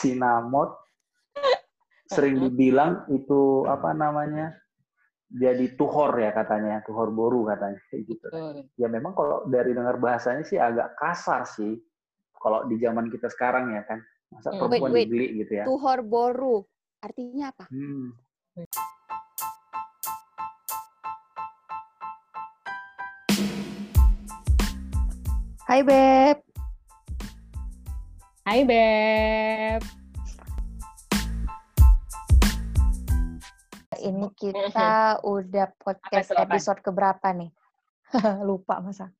sinamot sering dibilang itu apa namanya jadi tuhor ya katanya tuhor boru katanya kayak gitu. Ya memang kalau dari dengar bahasanya sih agak kasar sih kalau di zaman kita sekarang ya kan. Masa perempuan wait, wait. dibeli gitu ya? Tuhor boru artinya apa? Hmm. Hai Beb. Hai Beb. Ini kita udah podcast episode keberapa nih? Lupa masa.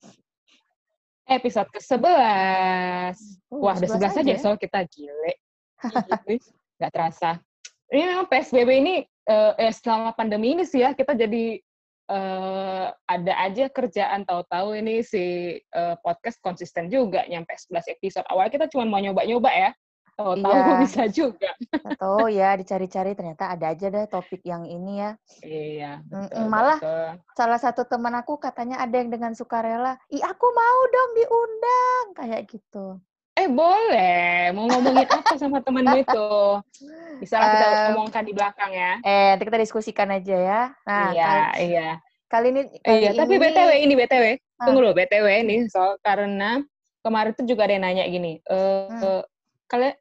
Episode ke-11. Oh, Wah, udah 11 aja, aja soal kita gile. Gak terasa. Ini memang PSBB ini eh, eh, selama pandemi ini sih ya, kita jadi uh, ada aja kerjaan tahu-tahu ini si uh, podcast konsisten juga nyampe 11 episode. Awalnya kita cuma mau nyoba-nyoba ya. Tahu-tahu iya. bisa juga. Tahu ya, dicari-cari ternyata ada aja deh topik yang ini ya. Iya. Betul, Malah betul. salah satu teman aku katanya ada yang dengan sukarela, "Ih, aku mau dong diundang." Kayak gitu. Eh boleh, mau ngomongin apa sama temenmu itu? Bisa lah kita ngomongkan di belakang ya. Eh, nanti kita diskusikan aja ya. Nah, iya, kali, iya. Kali ini kali Iya, ini, tapi BTW ini BTW. Ah. Tunggu dulu BTW ini soal karena kemarin tuh juga ada yang nanya gini, eh hmm. kalian,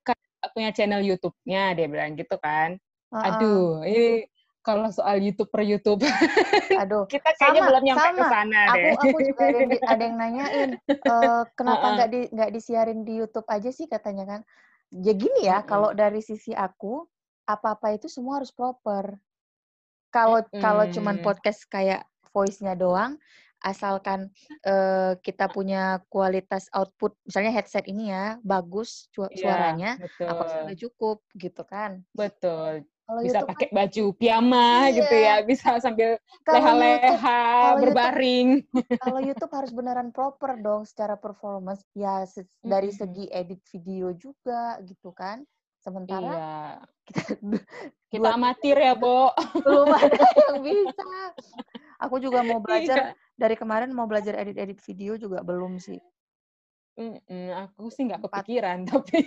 punya channel YouTube-nya dia bilang gitu kan. Uh -uh. Aduh, ini kalau soal YouTube per YouTube. Aduh, kita kayaknya sama, belum nyampe ke sana deh. Aku, aku juga ada yang, ada yang nanyain, uh, kenapa nggak di nggak disiarin di YouTube aja sih katanya kan? Ya gini ya, mm -hmm. kalau dari sisi aku, apa-apa itu semua harus proper. Kalau -hmm. kalau cuman podcast kayak voice-nya doang, asalkan uh, kita punya kualitas output, misalnya headset ini ya bagus iya, suaranya, yeah, apa sudah cukup gitu kan? Betul. Kalau bisa pakai kan, baju piyama iya. gitu ya, bisa sambil leha-leha berbaring. YouTube, kalau YouTube harus beneran proper dong secara performance, ya se hmm. dari segi edit video juga gitu kan. Sementara iya. kita, kita amatir ya, Bo. Belum ada yang bisa. Aku juga mau belajar iya. dari kemarin mau belajar edit-edit video juga belum sih. Mm -mm, aku sih nggak kepikiran, tapi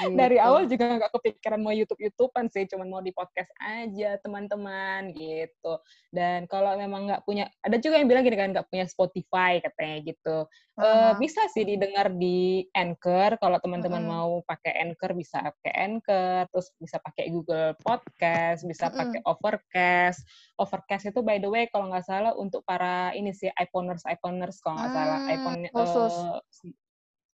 Gitu. Dari awal juga nggak kepikiran mau YouTube-YouTubean sih, cuma mau di podcast aja teman-teman gitu. Dan kalau memang nggak punya, ada juga yang bilang gini kan nggak punya Spotify katanya gitu. Uh, uh, bisa sih didengar di Anchor. Kalau teman-teman uh, mau pakai Anchor bisa pakai Anchor, terus bisa pakai Google Podcast, bisa uh, pakai Overcast. Overcast itu by the way kalau nggak salah untuk para ini sih iPhoneers iPhoneers kalau nggak salah iPhone khusus. Uh,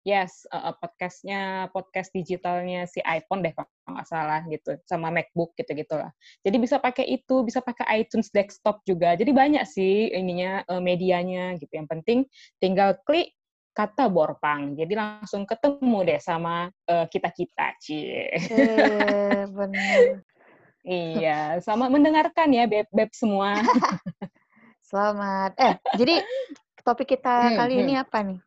yes uh, podcastnya podcast digitalnya si iPhone deh kalau nggak salah gitu sama MacBook gitu gitulah jadi bisa pakai itu bisa pakai iTunes desktop juga. Jadi banyak sih ininya uh, medianya gitu. Yang penting tinggal klik kata borpang jadi langsung ketemu deh sama uh, kita kita cie. Eh, benar. Iya sama mendengarkan ya beb beb semua. Selamat. Eh jadi topik kita hmm, kali hmm. ini apa nih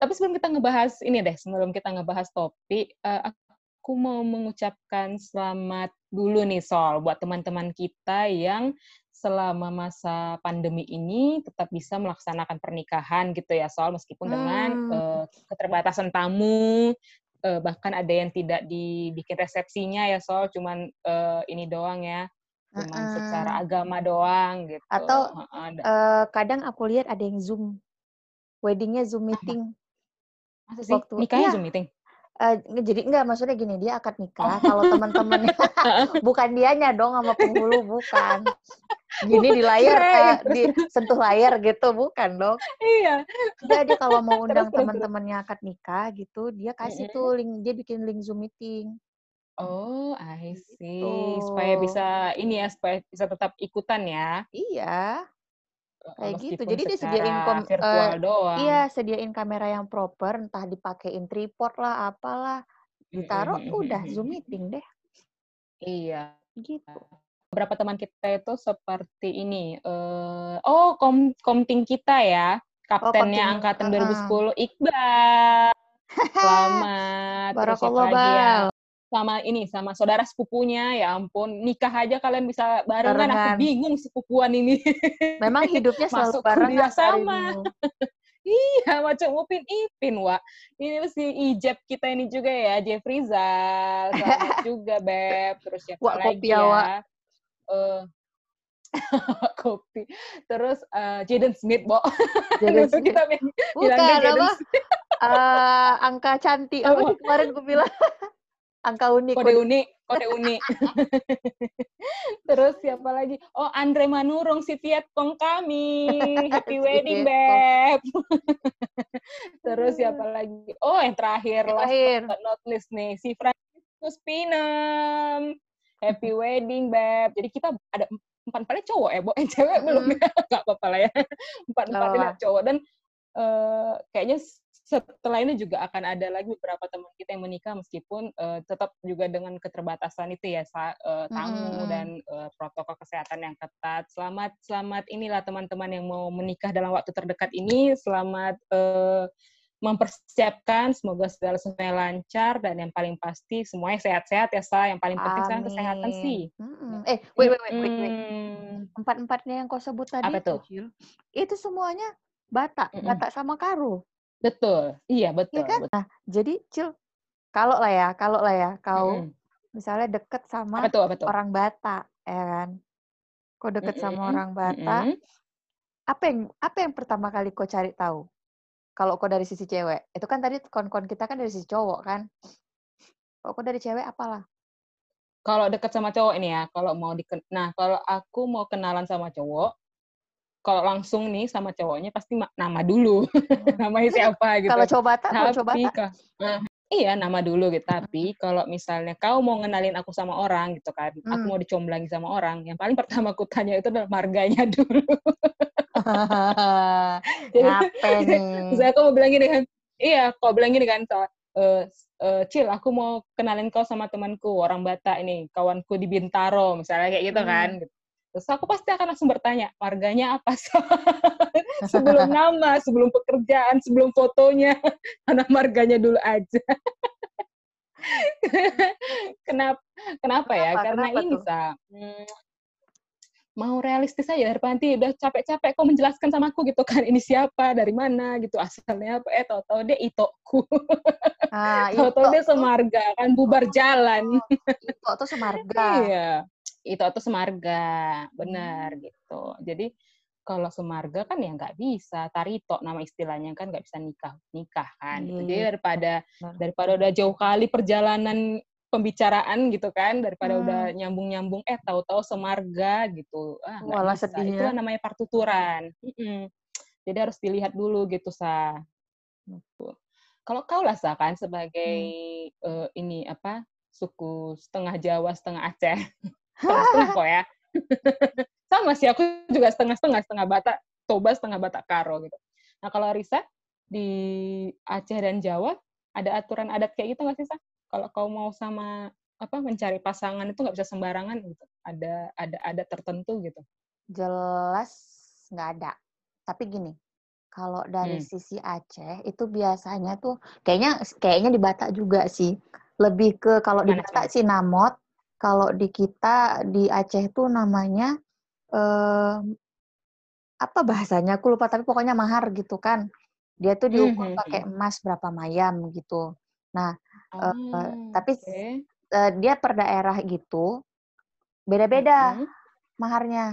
tapi sebelum kita ngebahas ini deh, sebelum kita ngebahas topik, uh, aku mau mengucapkan selamat dulu nih Sol buat teman-teman kita yang selama masa pandemi ini tetap bisa melaksanakan pernikahan gitu ya Sol meskipun hmm. dengan uh, keterbatasan tamu uh, bahkan ada yang tidak dibikin resepsinya ya Sol cuman uh, ini doang ya cuman uh -uh. secara agama doang gitu atau uh, uh, kadang aku lihat ada yang zoom weddingnya zoom meeting Masa sih? Waktu, Nikahnya ya. Zoom meeting? Uh, jadi enggak maksudnya gini dia akad nikah oh. kalau teman-teman bukan dianya dong sama penghulu bukan gini di layar uh, di sentuh layar gitu bukan dong iya jadi kalau mau undang teman-temannya akad nikah gitu dia kasih tuh link dia bikin link zoom meeting Oh, I see. Gitu. Supaya bisa ini ya, supaya bisa tetap ikutan ya. Iya kayak gitu. jadi dia sediain kom uh, doang. iya sediain kamera yang proper entah dipakein tripod lah apalah ditaruh mm-hmm. udah zoom meeting deh. Iya. Gitu. Beberapa teman kita itu seperti ini uh, oh kom komting kita ya kaptennya oh, angkatan uh-uh. 2010 Iqbal. Selamat Barakallah Bal sama ini sama saudara sepupunya ya ampun nikah aja kalian bisa barengan, barengan. aku bingung sepupuan ini memang hidupnya selalu Masuk bareng sama Iya, macam Upin Ipin, Wak. Ini si Ijab kita ini juga ya, Jeffrey Zal. Juga, Beb. Terus siapa Wak, lagi kopi, ya? Wak. Uh, kopi. Terus uh, Jaden Smith, Bo. Jaden Smith. kita Bukan, apa? Uh, angka cantik. Apa kemarin gue bilang? Angka unik. Kode, unik, kode unik. Terus siapa lagi? Oh, Andre Manurung si Vietcong kami. Happy wedding, Beb. Terus siapa lagi? Oh, yang terakhir, terakhir. last but not least nih, si Franciscus Pinem. Happy wedding, Beb. Jadi kita ada empat empatnya cowok ya, Bo. Yang cewek hmm. belum ya. Gak apa-apa lah ya. Empat empatnya cowok. Dan uh, kayaknya setelah ini juga akan ada lagi beberapa teman kita yang menikah meskipun uh, tetap juga dengan keterbatasan itu ya uh, tamu hmm. dan uh, protokol kesehatan yang ketat. Selamat selamat inilah teman-teman yang mau menikah dalam waktu terdekat ini. Selamat uh, mempersiapkan semoga segala semuanya lancar dan yang paling pasti semuanya sehat-sehat ya sa yang paling penting sekarang kesehatan sih hmm. eh wait wait wait, wait, wait. Hmm. empat empatnya yang kau sebut tadi Apa tuh? itu semuanya batak mm -mm. batak sama karo Betul, iya betul. Ya kan? Betul. Nah, jadi Cil, kalau lah ya, kalau lah ya, kau mm misalnya deket sama betul, betul. orang Batak, ya kan? Kau deket mm -hmm. sama orang Batak, mm -hmm. apa yang apa yang pertama kali kau cari tahu? Kalau kau dari sisi cewek, itu kan tadi kon-kon kita kan dari sisi cowok kan? Kalau kau dari cewek apalah? Kalau deket sama cowok ini ya, kalau mau diken, nah kalau aku mau kenalan sama cowok, kalau langsung nih sama cowoknya pasti nama dulu oh. namanya siapa gitu kalau coba tak kalau coba tak nah, iya nama dulu gitu tapi kalau misalnya kau mau ngenalin aku sama orang gitu kan hmm. aku mau dicomblangi sama orang yang paling pertama aku tanya itu adalah marganya dulu Jadi, nih? aku mau bilang gini kan, iya, kau bilang gini kan, so, uh, uh, Cil, aku mau kenalin kau sama temanku, orang Batak ini, kawanku di Bintaro, misalnya kayak gitu kan. hmm. Terus aku pasti akan langsung bertanya, marganya apa? sebelum nama, sebelum pekerjaan, sebelum fotonya, karena marganya dulu aja. kenapa? Kenapa ya? Kenapa, Karena kenapa ini, Sa. Hmm, mau realistis aja nanti udah capek-capek kok menjelaskan sama aku gitu kan. Ini siapa? Dari mana? Gitu. Asalnya apa? Eh tau-tau dia itoku ah, tau-tau dia semarga kan bubar jalan. Oh, ito tuh semarga. Iya itu atau semarga benar hmm. gitu jadi kalau semarga kan ya nggak bisa tarito nama istilahnya kan nggak bisa nikah nikah kan hmm. jadi daripada Benar. daripada udah jauh kali perjalanan pembicaraan gitu kan daripada hmm. udah nyambung nyambung eh tahu-tahu semarga gitu ah Walah, bisa sedihnya. itu namanya partuturan hmm. jadi harus dilihat dulu gitu sa gitu. kalau kau lah sa kan sebagai hmm. uh, ini apa suku setengah Jawa setengah Aceh setengah kok ya. Sama sih, aku juga setengah-setengah, setengah Batak Toba, setengah Batak Karo gitu. Nah kalau Risa, di Aceh dan Jawa, ada aturan adat kayak gitu nggak sih, Sa? Kalau kau mau sama apa mencari pasangan itu nggak bisa sembarangan gitu. Ada ada adat tertentu gitu. Jelas nggak ada. Tapi gini, kalau dari hmm. sisi Aceh itu biasanya tuh kayaknya kayaknya di Batak juga sih. Lebih ke kalau di Batak sih namot, kalau di kita di Aceh tuh namanya eh, apa bahasanya aku lupa tapi pokoknya mahar gitu kan dia tuh diukur mm -hmm. pakai emas berapa mayam gitu nah oh, eh, tapi okay. eh, dia per daerah gitu beda-beda mm -hmm. maharnya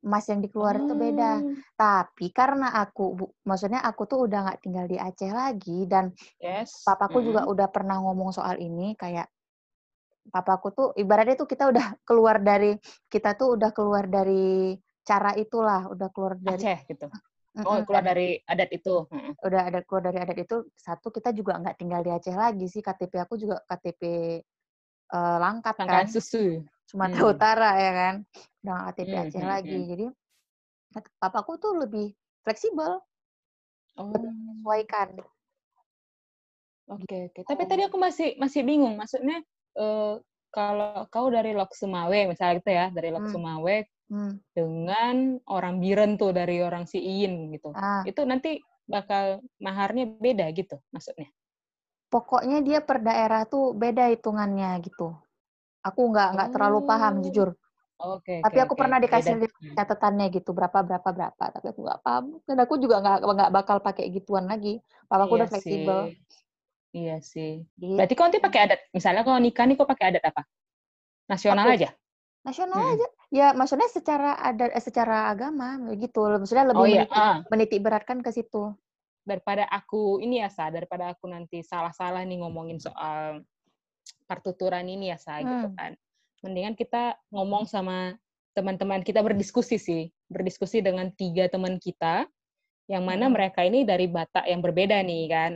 emas yang dikeluarin hmm. tuh beda. Oh. Tapi karena aku, bu, maksudnya aku tuh udah nggak tinggal di Aceh lagi dan yes. papaku hmm. juga udah pernah ngomong soal ini kayak papaku tuh ibaratnya tuh kita udah keluar dari kita tuh udah keluar dari cara itulah, udah keluar dari Aceh gitu. Oh, keluar dari adat itu. Udah ada keluar dari adat itu. Satu kita juga nggak tinggal di Aceh lagi sih. KTP aku juga KTP uh, eh, Langkat kan. susu. Sumatera hmm. Utara ya kan. Udah KTP hmm, Aceh hmm, lagi. Hmm. Jadi papaku tuh lebih fleksibel. Oh. Lebih menyesuaikan. Oke, okay, oke. Okay. Tapi tadi aku masih masih bingung. Maksudnya uh, kalau kau dari Lok Sumawe misalnya gitu ya dari Lok hmm. Sumawe hmm. dengan orang Biren tuh dari orang si Iin gitu ah. itu nanti bakal maharnya beda gitu maksudnya pokoknya dia per daerah tuh beda hitungannya gitu aku nggak nggak oh. terlalu paham oh. jujur Oke. Tapi oke, aku oke. pernah dikasih Beda. catatannya gitu berapa berapa berapa. Tapi aku nggak paham. Dan aku juga nggak nggak bakal pakai gituan lagi. Papaku udah Iya fleksibel. sih. Iya sih. Gitu. Berarti kau nanti pakai adat. Misalnya kalau nikah nih kau pakai adat apa? Nasional Aku? aja. Nasional Mm-mm. aja. Ya maksudnya secara ada eh, secara agama gitu. Maksudnya lebih Oh iya. menitik, ah. menitik beratkan ke situ. daripada aku ini ya sa daripada aku nanti salah-salah nih ngomongin soal partuturan ini ya sa gitu Hmm. kan mendingan kita ngomong sama teman-teman kita berdiskusi sih berdiskusi dengan tiga teman kita yang mana Hmm. mereka ini dari Batak yang berbeda nih kan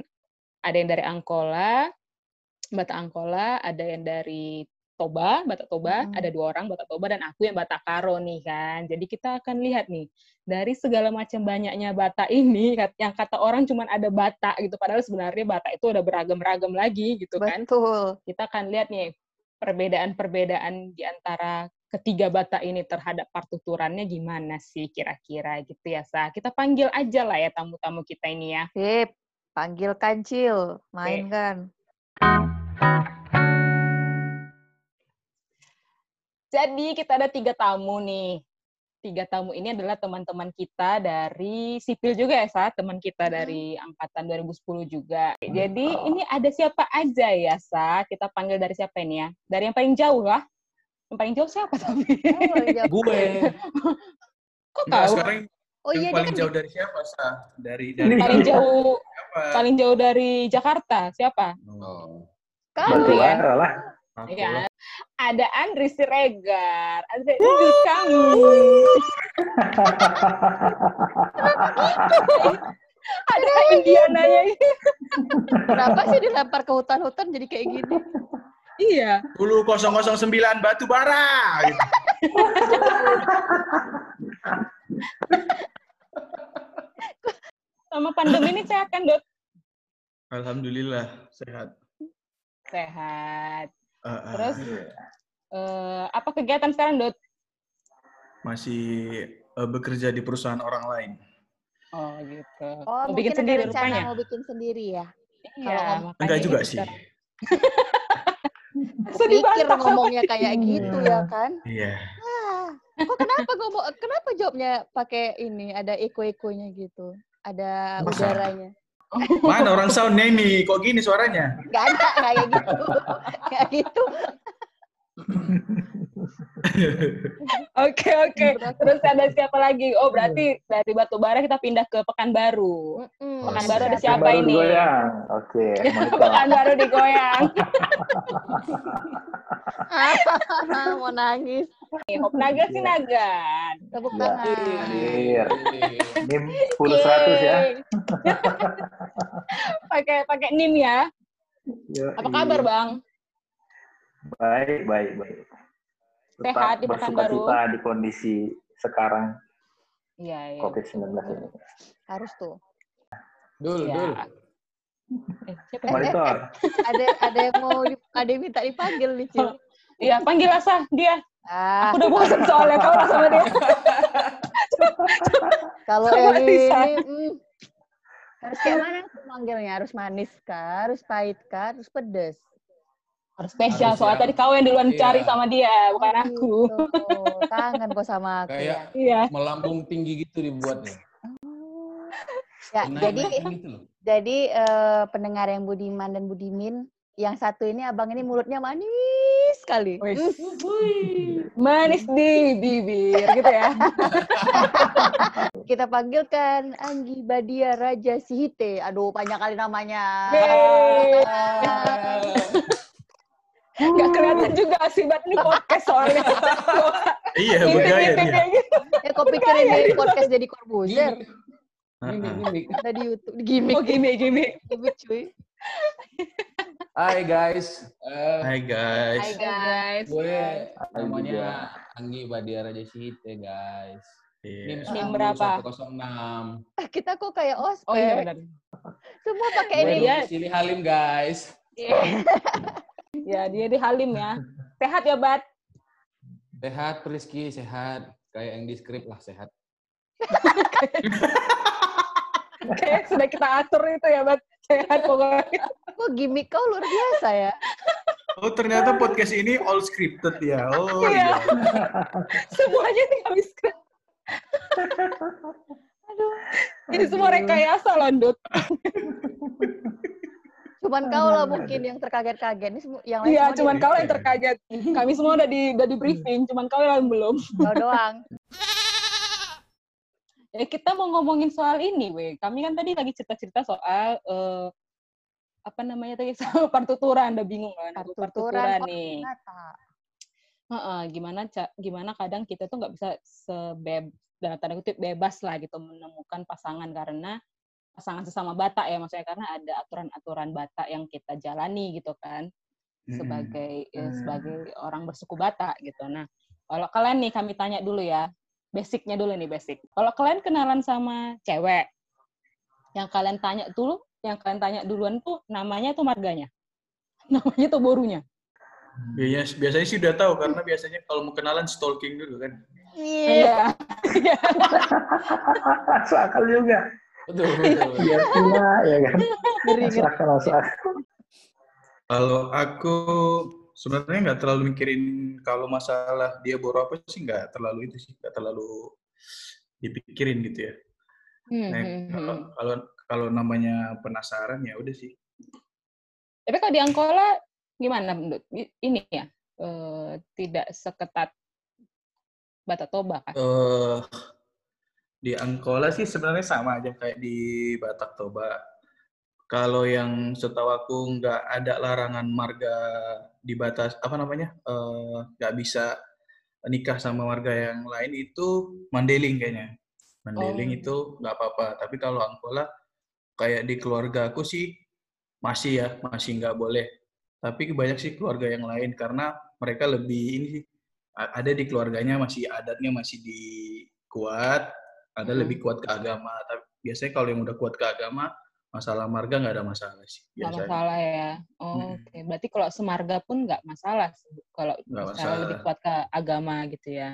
ada yang dari Angkola Batak Angkola ada yang dari Toba Batak Toba Mm-mm. ada dua orang Batak Toba dan aku yang Batak Karo nih kan jadi kita akan lihat nih dari segala macam banyaknya Batak ini yang kata orang cuman ada Batak gitu padahal sebenarnya Batak itu udah beragam-ragam lagi gitu kan Betul. kita akan lihat nih perbedaan-perbedaan di antara ketiga Batak ini terhadap partuturannya gimana sih kira-kira gitu ya Sa. Kita panggil aja lah ya tamu-tamu kita ini ya. Sip. Panggil kancil. Main kan. Jadi kita ada tiga tamu nih. Tiga tamu ini adalah teman-teman kita dari sipil juga ya, Sa. Teman kita dari angkatan 2010 juga. Jadi ini ada siapa aja ya, Sa? Kita panggil dari siapa ini ya? Dari yang paling jauh lah. Yang paling jauh siapa tapi? Oh. Gue. Kok Nah, tahu? sekarang Oh yang iya, dia paling kan jauh di- dari siapa, Sa? Dari dari Paling jauh siapa? paling jauh dari Jakarta siapa? Oh. kan. Andri ya? lah. Iya. lah. Ada Andri Siregar. Andri ini kami. Ada Indiananya ini. Kenapa sih dilempar ke hutan-hutan jadi kayak gini? Iya. Dulu 009 batu bara. Gitu. Sama pandemi ini sehat kan, Dot? Alhamdulillah sehat. Sehat. Eh, eh, Terus eh, apa kegiatan sekarang, Dot? masih eh, bekerja di perusahaan orang lain. Oh, gitu. Oh, Mau mungkin bikin ada sendiri rencana rupanya. mau bikin sendiri ya. Iya, Enggak juga itu sih. Sedih pikir banget. ngomongnya kayak gitu ya kan. Iya. Ah, kok kenapa ngomong kenapa jawabnya pakai ini ada eko-ekonya gitu. Ada Masa? udaranya. Mana orang soundnya ini? Kok gini suaranya? Gak ada kayak gitu. kayak gitu. Oke, oke. Terus ada siapa lagi? Oh, berarti dari Batubara kita pindah ke Pekanbaru. Mm-mm. Pekanbaru ada siapa baru ini? digoyang. Oke. mantap. Pekanbaru digoyang. Mau nangis. Hop Naga sih Nagan. Tepuk Ya. tangan. NIM 10 100 ya. Pakai pakai NIM ya. Apa kabar, Bang? Baik, baik, baik. Tetap Sehat di Pekanbaru? bersuka-cita di kondisi sekarang Iya, iya. COVID-19 ini. Harus tuh. Dul, Iya. dul. Eh, siapa? ya? Monitor. Ada ada yang mau di- ada yang minta dipanggil nih, Cil. Iya, panggil Asa dia. Ah, Aku udah bosan soalnya kau sama dia. kalau yang ini Lisa. mm, harus kayak mana manggilnya? Harus manis kah? Harus pahit kah? Harus pedes? Harus spesial Harus soalnya tadi kau yang duluan Iya. cari sama dia, bukan aku. Gitu. Kangen kok sama aku Kayak ya. Iya. melambung tinggi gitu dibuatnya. Ya, jadi gitu loh. jadi eh, pendengar yang budiman dan budimin, yang satu ini abang ini mulutnya manis sekali. Manis di bibir gitu ya. Kita panggilkan Anggi Badia Raja Sihite. Aduh, panjang kali namanya. Yeay. Nggak kelihatan juga sih, buat ini podcast soalnya. Iya, bergaya Ngintip-ngintip dia. gitu. Ya, kok pikir ini podcast jadi Corbuzier? Gimik, gimik. Ada di YouTube. Gimik. Oh, gimik, gimik. Gimik, cuy. Hai guys, Eh, Hai guys. Hai guys. gue namanya Anggi Badia Raja Sihite guys. Iya. NIM berapa? 106. Ah, Kita kok kayak ospek. Oh iya benar. Semua pakai ini. Sili Halim guys. Ya, dia di Halim ya. Sehat ya, Bat? Sehat Priski, sehat. Kayak yang di skrip lah sehat. Oke, sudah kita atur itu ya, Bat. Sehat pokoknya. Kok gimmick kau luar biasa ya? Oh ternyata podcast ini all scripted ya. Oh Iya. iya. Semuanya tinggal di script. Aduh. Ini semua rekayasa loh, Dut. Cuman kau lah mungkin yang terkaget-kaget. Ini yang lain Iya, cuman kau yang terkaget. Kami semua udah di udah di briefing, cuman kau yang belum. kau doang. Ya, kita mau ngomongin soal ini, weh. Kami kan tadi lagi cerita-cerita soal eh, apa namanya tadi soal partituran, udah bingung kan? Aku Partituran, partituran nih. Ternyata. Heeh, gimana ca- gimana kadang kita tuh nggak bisa sebeb dalam tanda kutip bebas lah gitu menemukan pasangan karena pasangan sesama Batak ya maksudnya karena ada aturan-aturan Batak yang kita jalani gitu kan sebagai eh, Hmm. sebagai orang bersuku Batak gitu. Nah, kalau kalian nih kami tanya dulu ya, basicnya dulu nih basic. Kalau kalian kenalan sama cewek, yang kalian tanya dulu, yang kalian tanya duluan tuh namanya tuh marganya, namanya tuh borunya. Biasanya, biasanya sih udah tahu karena biasanya kalau mau kenalan stalking dulu kan. Iya. Iya. Masuk akal juga. Betul, betul. Iya, iya, ya kan. Ngeri, Masuk ngeri. akal, masuk akal. Kalau aku sebenarnya nggak terlalu mikirin kalau masalah dia boro apa sih nggak terlalu itu sih nggak terlalu dipikirin gitu ya. Hmm, Nah, hmm, kalau hmm. kalau kalau namanya penasaran ya udah sih. Tapi kalau di Angkola gimana menurut ini ya eh, tidak seketat Batak Toba kan? eh di Angkola sih sebenarnya sama aja kayak di Batak Toba. Kalau yang setahu aku nggak ada larangan marga di batas apa namanya eh, nggak bisa nikah sama warga yang lain itu Mandeling kayaknya. Mandeling Oh. itu nggak apa-apa. Tapi kalau Angkola kayak di keluarga aku sih masih ya masih nggak boleh. Tapi banyak sih keluarga yang lain karena mereka lebih ini sih ada di keluarganya masih adatnya masih di kuat, ada Hmm. lebih kuat ke agama. Tapi biasanya kalau yang udah kuat ke agama, masalah marga nggak ada masalah sih Nggak masalah ya. Oh, Mm-mm. Oke, berarti kalau semarga pun nggak masalah sih, kalau misalnya lebih masalah. kuat ke agama gitu ya.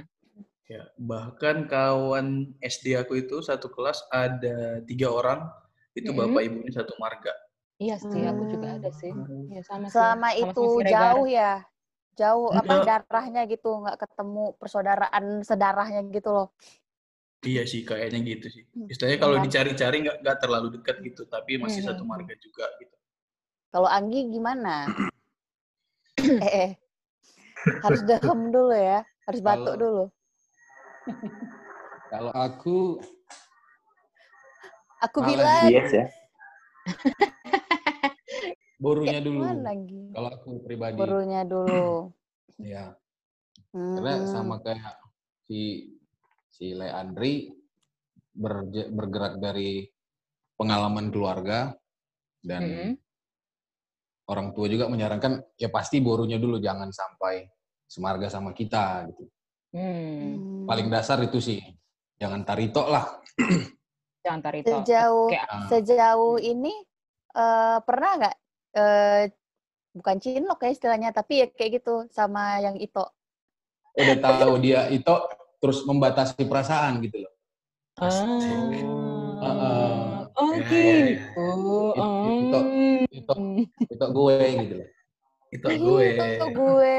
Ya, bahkan kawan SD aku itu satu kelas ada tiga orang, itu Mm-mm. bapak ibunya satu marga. Iya sih, aku juga Hmm. ada sih. Iya sama sih. Selama Sama-sama itu Siregar. jauh ya. Jauh apa darahnya gitu, nggak ketemu persaudaraan sedarahnya gitu loh. Iya sih, kayaknya gitu sih. Hmm, Istilahnya kalau iya. dicari-cari nggak nggak terlalu dekat gitu, tapi masih Mhm. satu marga juga gitu. Kalau Anggi gimana? eh, eh. Harus dehem dulu ya. Harus batuk Kalau- dulu. Kalau aku Aku bilang Yes ya. borunya dulu. Kalau aku pribadi, Gurunya dulu. ya. Karena Hmm. sama kayak si si Leandri bergerak dari pengalaman keluarga dan Mm-mm. orang tua juga menyarankan ya pasti borunya dulu jangan sampai semarga sama kita gitu. Hmm. Hmm. Paling dasar itu sih. Jangan taritok lah. Jangan tarito. Sejauh Kayak Ah, sejauh ini eh, pernah nggak eh, bukan cinlok ya istilahnya tapi ya kayak gitu sama yang itu udah tahu dia itu terus membatasi perasaan gitu loh. Ah. Heeh. Oh Ya, ya, ya. gitu. Itu-. Itu itu gue gitu loh. Itu gue. itu gue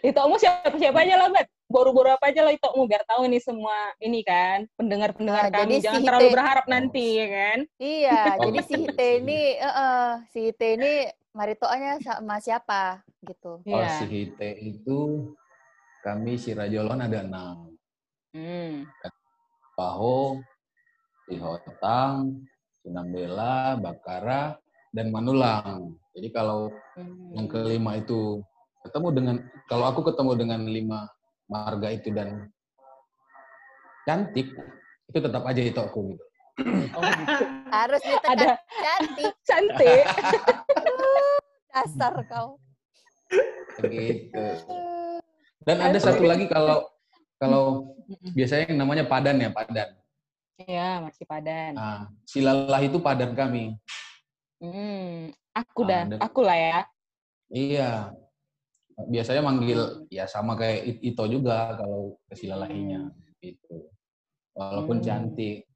Itu kamu siapa siapa aja lah, Bet. Boru-boru apa aja lah itu kamu biar tahu nih semua ini kan pendengar-pendengar Nah, kami jadi jangan si terlalu berharap nanti ya kan. iya Oh, jadi si Hite ini eh, eh, si Hite ini maritonya sama siapa gitu Iya. si Hite itu kami si Rajolon ada enam. Hmm. Baho, si Hotang, Sinambela, Bakara, dan Manulang. Jadi kalau Hmm. yang kelima itu ketemu dengan kalau aku ketemu dengan lima marga itu dan cantik itu tetap aja itu aku gitu. Oh, gitu. harus ditekan Ada cantik cantik. dasar kau gitu. Dan ada satu lagi kalau kalau biasanya yang namanya padan ya padan. Iya, masih padan. Nah, silalah itu padan kami. Hmm. Aku Ah, dah, dan- aku lah ya. Iya. Biasanya manggil ya sama kayak It- Ito juga kalau ke silalahinya gitu. Walaupun Hmm. cantik.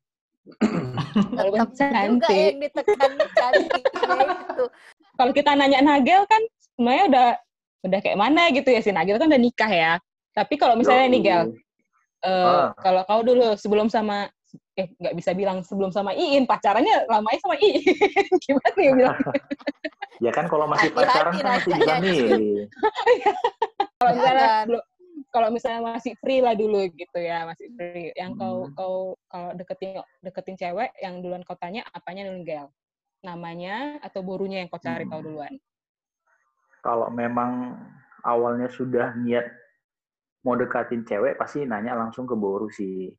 Walaupun tetap juga cantik. yang ditekan cantiknya itu Kalau kita nanya Nagel kan semuanya udah udah kayak mana gitu ya Sina kita kan udah nikah ya. Tapi kalau misalnya nih Gel uh, ah. kalau kau dulu sebelum sama eh nggak bisa bilang sebelum sama Iin pacarannya lamanya sama Iin. Gimana ya bilang ya kan kalau masih pacaran kan masih bisa nih. Kalau misalnya belum kalau misalnya masih free lah dulu gitu ya masih free. Yang kau hmm. kau kalau deketin deketin cewek yang duluan kau tanya apanya dulu Gel namanya atau borunya yang kau cari hmm. tahu duluan kalau memang awalnya sudah niat mau dekatin cewek pasti nanya langsung ke boru sih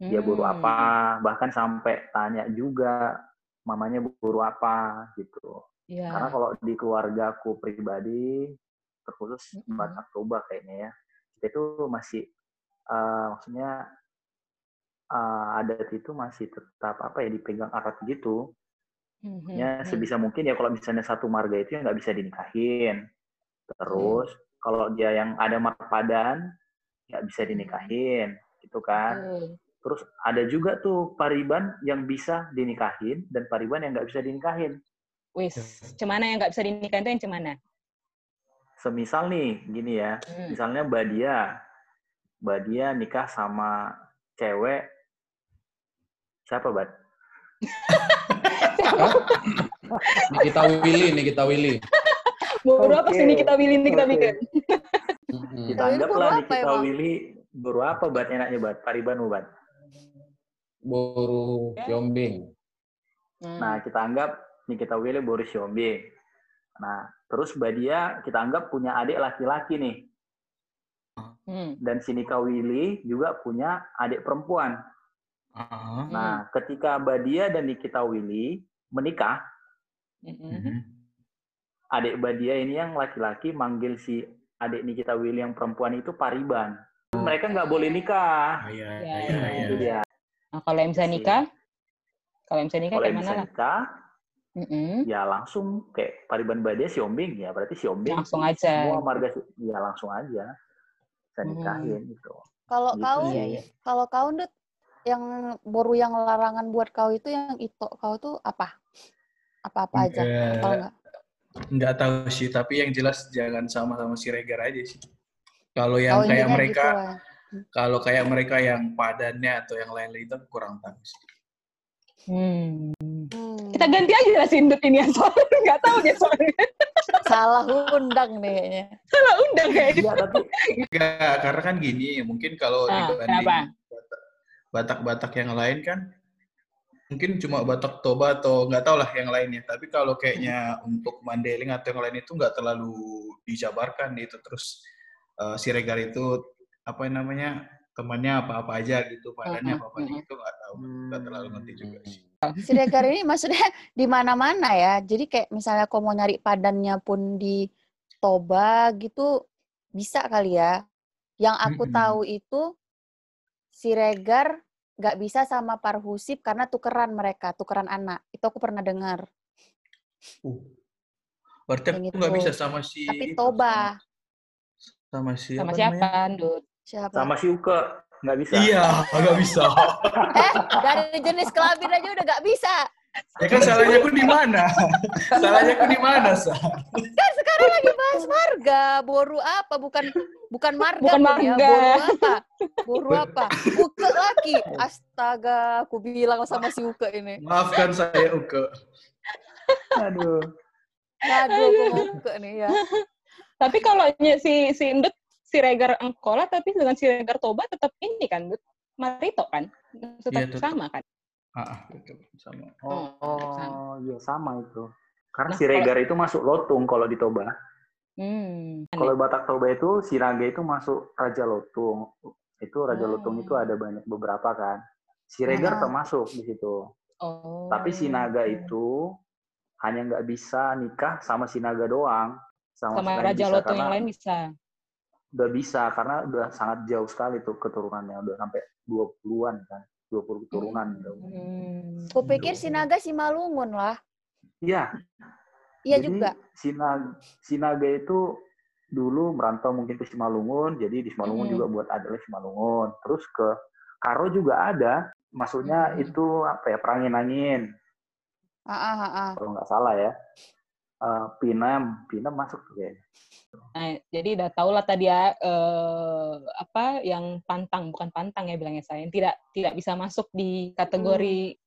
dia hmm. apa bahkan sampai tanya juga mamanya boru apa gitu yeah. karena kalau di keluarga aku pribadi terkhusus mm-hmm. Batak Toba kayaknya ya kita itu masih uh, maksudnya uh, adat itu masih tetap apa ya dipegang erat gitu mm-hmm. ya sebisa mungkin ya kalau misalnya satu marga itu ya nggak bisa dinikahin terus mm. kalau dia yang ada marpadan nggak bisa dinikahin gitu kan mm. Terus ada juga tuh pariban yang bisa dinikahin dan pariban yang nggak bisa dinikahin. Wis, cemana yang nggak bisa dinikahin itu yang cemana? Semisal nih, gini ya, hmm. misalnya Badia, Badia nikah sama cewek, siapa Bad? Nikita Willy, Nikita Willy. Baru okay. apa sih Nikita Willy, Nikita bikin? Kita anggaplah Nikita Willy, baru apa Bad enaknya Bad? Pariban Bad? Boru Siombing. Hmm. Nah, kita anggap kita Willy Boru Siombing. Nah, terus Badia kita anggap punya adik laki-laki nih. Hmm. Dan Sinika Willy juga punya adik perempuan. Uh-huh. Nah, ketika Badia dan Nikita Willy menikah, uh-huh. adik Badia ini yang laki-laki manggil si adik Nikita Willy yang perempuan itu Pariban. Mereka nggak boleh nikah. Oh, iya, iya, iya, iya. Itu dia. Nah, kalau yang bisa nikah, kalau yang bisa nikah kayak mana lah? Nikah, mm-hmm. ya langsung kayak Pariban Badia Siombing ya berarti Siombing langsung aja semua marga ya langsung aja bisa nikahin mm. gitu kalau gitu. kau iya, iya. kalau kau Dut, yang boru yang larangan buat kau itu yang itu kau tuh apa apa apa aja enggak nggak tahu sih tapi yang jelas jangan sama sama si Regar aja sih kalau yang oh, kayak mereka gitu, kalau kayak mereka yang padannya atau yang lain-lain itu kurang tahu sih. Hmm. Kita ganti aja lah Sindut ini ya soalnya nggak tahu dia soalnya. Salah undang nih kayaknya. Salah undang kayaknya. Ya, tapi enggak, karena kan gini, mungkin kalau ah, dibanding Batak-Batak yang lain kan mungkin cuma Batak Toba atau nggak tahu lah yang lainnya. Tapi kalau kayaknya untuk Mandeling atau yang lain itu nggak terlalu dijabarkan itu terus uh, si Regar itu apa namanya temannya apa-apa aja gitu padanya apa-apa -huh. itu nggak tahu nggak terlalu ngerti juga sih si Regar ini maksudnya di mana-mana ya jadi kayak misalnya kau mau nyari padannya pun di Toba gitu bisa kali ya yang aku -hmm. tahu itu si Regar nggak bisa sama Parhusip karena tukeran mereka tukeran anak itu aku pernah dengar uh. berarti aku nggak bisa sama si tapi Toba sama, sama si sama siapa Dut Siapa? Sama si Uke. Nggak bisa. Iya, nggak bisa. eh, dari jenis kelamin aja udah nggak bisa. Ya kan salahnya aku di mana? salahnya aku di mana, Sa? Kan sekarang lagi bahas marga. Boru apa? Bukan bukan marga. Bukan marga. Ya. Boru apa? Boru apa? Uke lagi. Astaga, aku bilang sama si Uke ini. Maafkan saya, Uke. Aduh. Aduh, aku Uke nih ya. Tapi kalau si si Indut Siregar Angkola tapi dengan Siregar Toba tetap ini kan, Marito kan? Tetap, ya, tetap. sama kan? Ah, betul sama. Oh, oh iya sama itu. Karena nah, Siregar kalau... itu masuk Lotung kalau di Toba. Hmm. Kalau Batak Toba itu Siraga itu masuk Raja Lotung. Itu Raja oh. Lotung itu ada banyak beberapa kan. Siregar oh. termasuk di situ. Oh. Tapi Sinaga itu hanya nggak bisa nikah sama Sinaga doang. Sama, sama Raja Lotung yang lain bisa udah bisa karena udah sangat jauh sekali tuh keturunannya udah sampai 20-an kan 20 keturunan gitu. Hmm. Aku pikir Sinaga si Malungun lah. Iya. Iya juga. Sinaga, Sinaga itu dulu merantau mungkin ke Simalungun, jadi di Simalungun hmm. juga buat adalah Simalungun. Terus ke Karo juga ada, maksudnya hmm. itu apa ya perangin angin. Ah, ah, ah. Kalau nggak salah ya. Uh, Pinam, Pinam masuk tuh kayaknya. Nah, jadi udah tau lah tadi ya eh, apa yang pantang bukan pantang ya bilangnya saya yang tidak tidak bisa masuk di kategori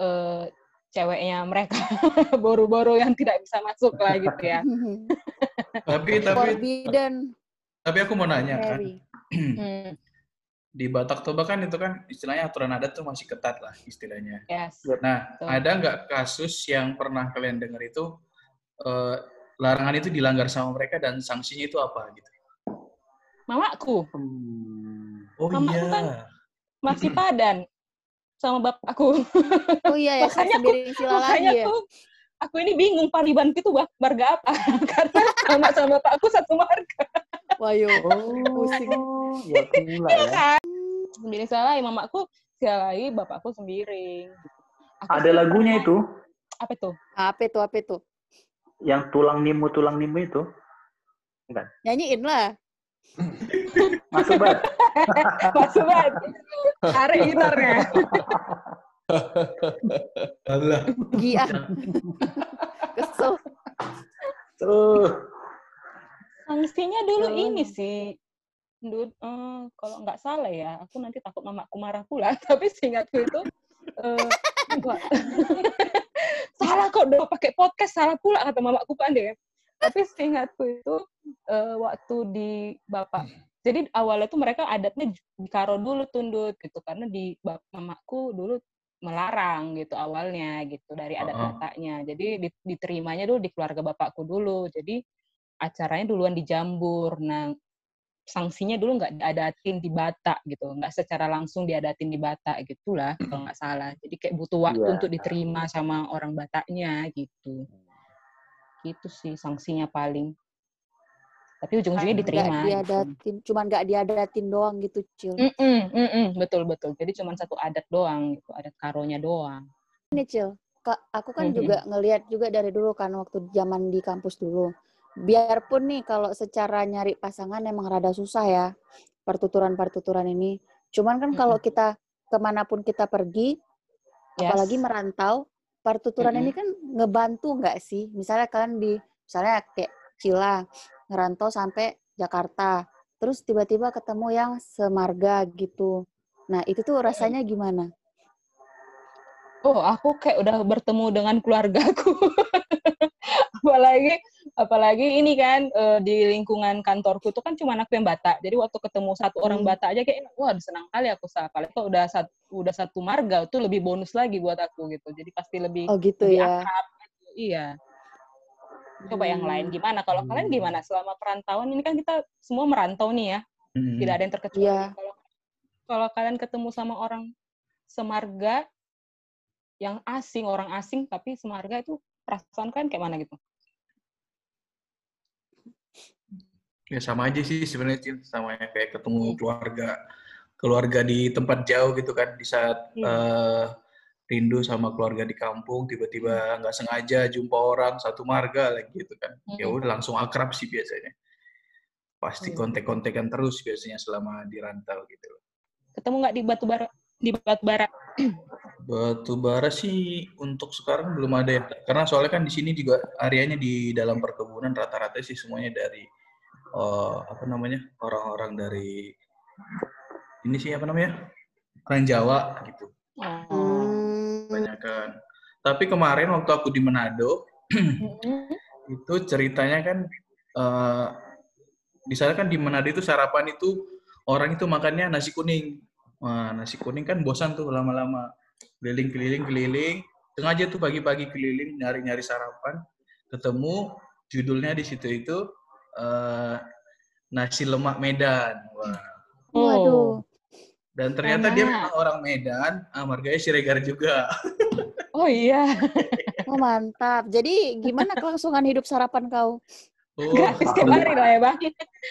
eh, ceweknya mereka boru-boru yang tidak bisa masuk lah gitu ya. Tapi tapi Forbidden tapi aku mau nanya kan. Hmm, di Batak Toba kan itu kan istilahnya aturan adat tuh masih ketat lah istilahnya. yes. Nah, Betul. ada nggak kasus yang pernah kalian dengar itu eh, larangan itu dilanggar sama mereka dan sanksinya itu apa gitu? Mamaku Hmm. Oh Mama iya. aku kan- masih padan sama bapakku. Oh iya ya, kan Makanya aku- sendiri sila lagi Makanya ya. aku aku ini bingung pariban itu marga apa karena sama sama bapakku satu marga Wayo. Oh, Pusing. ya pula ya. sendiri salah ya mamaku lagi bapakku sendiri Aku Ada lagunya itu, apa tuh Apa itu, apa itu? yang tulang nimu tulang nimu itu. Nyanyiin lah. Masuk banget. masuk banget tarik gitarnya Alah. Gia. Kesel. Tuh. Sanksinya dulu Oh. ini sih Dud, eh, kalau nggak salah ya, aku nanti takut mamaku marah pula. Tapi seingatku itu, eh, enggak. salah kok udah pakai podcast salah pula kata mamaku deh. Tapi seingatku itu eh, waktu di bapak. Jadi awalnya tuh mereka adatnya dikaro dulu tundut gitu karena di bap- mamaku dulu melarang gitu awalnya gitu dari adat Uh-uh. Bataknya. Jadi di- diterimanya dulu di keluarga bapakku dulu. Jadi acaranya duluan di Jambur. Nah, sanksinya dulu nggak diadatin di Batak gitu, nggak secara langsung diadatin di Batak gitulah kalau nggak salah. Jadi kayak butuh waktu Iya. untuk diterima sama orang Bataknya gitu. Gitu sih sanksinya paling. Tapi ujung-ujungnya diterima. gitu. diadatin, cuman nggak diadatin doang gitu, Cil. Betul betul. Jadi cuma satu adat doang, gitu, adat karonya doang. Ini, Cil. Aku kan Mhm. juga ngelihat juga dari dulu kan waktu zaman di kampus dulu. Biarpun nih kalau secara nyari pasangan emang rada susah ya pertuturan-pertuturan ini. Cuman kan kalau kita ke mana pun kita pergi, Yes. apalagi merantau, pertuturan Mm-mm. ini kan ngebantu nggak sih? Misalnya kalian di, misalnya kayak Cila, ngerantau sampai Jakarta, terus tiba-tiba ketemu yang semarga gitu. Nah, itu tuh rasanya gimana? Oh, aku kayak udah bertemu dengan keluargaku. apalagi apalagi ini kan eh, di lingkungan kantorku itu kan cuma aku yang Batak. Jadi waktu ketemu satu orang Hmm. Batak aja kayak wah senang kali aku Sa. apalagi kalau udah satu udah satu marga itu lebih bonus lagi buat aku gitu. Jadi pasti lebih Oh gitu lebih ya. akrab gitu. Iya. Coba yang lain Hmm. gimana? Kalau kalian gimana selama perantauan ini kan kita semua merantau nih ya. Hmm. Tidak ada yang terkecuali. Iya. Kalau kalau kalian ketemu sama orang semarga yang asing, orang asing tapi semarga itu perasaan kalian kayak mana gitu? Ya sama aja sih sebenarnya Cil. sama ya kayak ketemu Hmm. keluarga keluarga di tempat jauh gitu kan di saat Iya. eh, rindu sama keluarga di kampung tiba-tiba nggak sengaja jumpa orang satu marga lagi gitu kan ya udah langsung akrab sih biasanya pasti kontek-kontekan terus biasanya selama di rantau gitu Ketemu nggak di batu bara? Di batu bara? batu bara sih untuk sekarang belum ada ya karena soalnya kan di sini juga areanya di dalam perkebunan rata-rata sih semuanya dari eh, apa namanya orang-orang dari ini sih apa namanya orang Jawa gitu. Oh. Banyak kan tapi kemarin waktu aku di Manado Mm-mm. itu ceritanya kan eh di sana kan di Manado itu sarapan itu orang itu makannya nasi kuning. Wah, nasi kuning kan bosan tuh lama-lama. Keliling-keliling keliling. Sengaja tuh pagi-pagi keliling nyari-nyari sarapan. Ketemu judulnya di situ itu eh nasi lemak Medan wah Waduh. dan ternyata dia memang orang Medan ah, marganya Siregar juga Oh iya, Oh mantap. Jadi gimana kelangsungan hidup sarapan kau? oh, gratis tiap hari lah ya bang.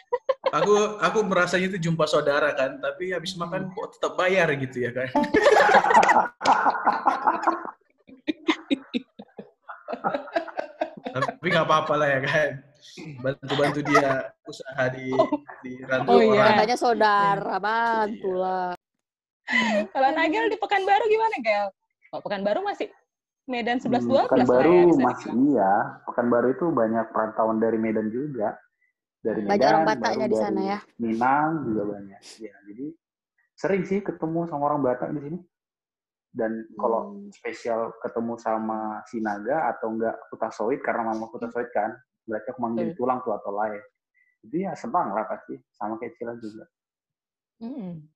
aku aku merasanya itu jumpa saudara kan tapi habis makan kok tetap bayar gitu ya kan tapi nggak apa-apa lah ya kan bantu-bantu dia usaha di di rantau Oh, iya. orang Katanya saudara, bantulah. Kalau Nagel di Pekanbaru gimana Gel? Kalau Pekanbaru masih Medan 11 Hmm, 12 lah Pekanbaru ya masih dibilang. iya. Pekanbaru itu banyak perantauan dari Medan juga. Dari Medan, Banyak orang baru Bataknya di sana dari ya. Minang juga banyak. Ya, jadi sering sih ketemu sama orang Batak di sini. Dan kalau Hmm. spesial ketemu sama Sinaga atau enggak Kutasoid karena mama Kutasoid kan, manggil Betul. tulang tuh atau lain. Jadi ya senang lah pasti, sama kayak Cila juga. Mm-mm.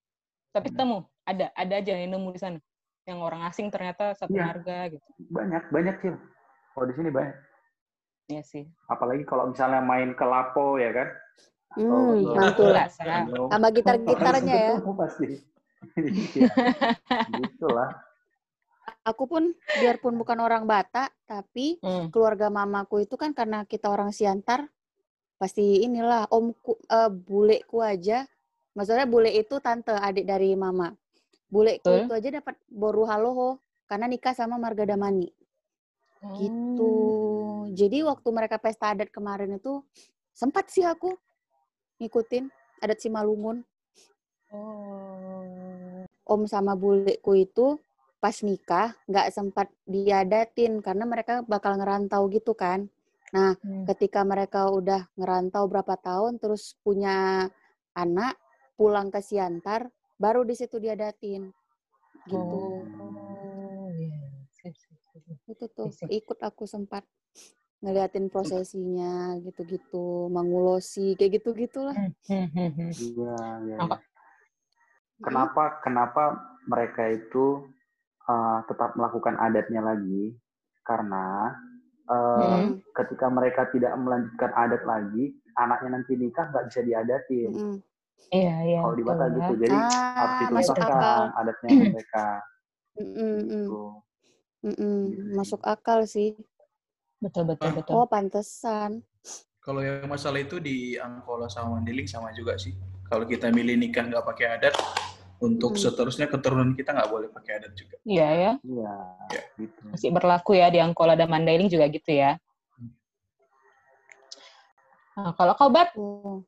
Tapi ketemu, ada ada aja yang nemu di sana. Yang orang asing ternyata satu Iya. marga gitu. Banyak, banyak sih. Kalau di sini banyak. Iya sih. Apalagi kalau misalnya main ke Lapo ya kan. Hmm, Atau- mantul. Lah. Sama gitar-gitarnya ya. Pasti. Iya. Gitulah. Aku pun biarpun bukan orang Batak, tapi Hmm. keluarga mamaku itu kan karena kita orang Siantar, pasti inilah omku, eh, buleku aja. Maksudnya bule itu tante, adik dari mama. Buleku Betul. itu aja dapat boru haloho karena nikah sama Marga Damani. Gitu. Oh. Jadi waktu mereka pesta adat kemarin itu sempat sih aku ngikutin adat Simalungun. Oh. Om sama buleku itu pas nikah nggak sempat diadatin karena mereka bakal ngerantau gitu kan. Nah, Hmm. ketika mereka udah ngerantau berapa tahun terus punya anak pulang ke Siantar baru di situ diadatin. Gitu. Oh, iya. Sip, sip, sip. Itu tuh ikut aku sempat ngeliatin prosesinya gitu-gitu, mangulosi kayak gitu-gitulah. Hmm, hmm, hmm. Iya, iya. Iya. Kenapa kenapa mereka itu uh, tetap melakukan adatnya lagi? Karena uh, Mm-mm. ketika mereka tidak melanjutkan adat lagi, anaknya nanti nikah nggak bisa diadatin. Mm-mm. Iya, iya. Kalau di Batak ya. gitu, jadi harus Ah, masuk dituntutkan akal. adatnya mereka. Mm-mm, mm, Gitu. mm-mm. Masuk akal sih. Betul, betul, Ah. betul. Oh, pantesan. Kalau yang masalah itu di Angkola sama Mandeling sama juga sih. Kalau kita milih nikah nggak pakai adat, untuk Hmm. seterusnya keturunan kita nggak boleh pakai adat juga. Iya ya. Iya, gitu. Masih berlaku ya di Angkola dan Mandailing juga gitu ya. Nah, kalau kau Bat, Oh.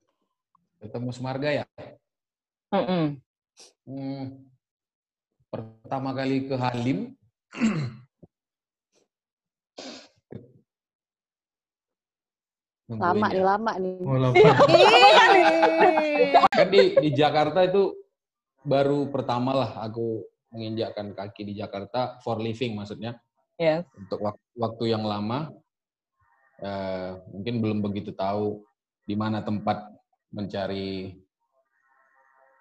Ketemu semarga ya? Mm-mm. Hmm, pertama kali ke Halim, Nungguin Lama ya. nih, lama nih. Oh, lama. Kan di, di Jakarta itu baru pertama lah aku menginjakkan kaki di Jakarta for living maksudnya Yes. untuk wak- waktu yang lama eh, mungkin belum begitu tahu di mana tempat mencari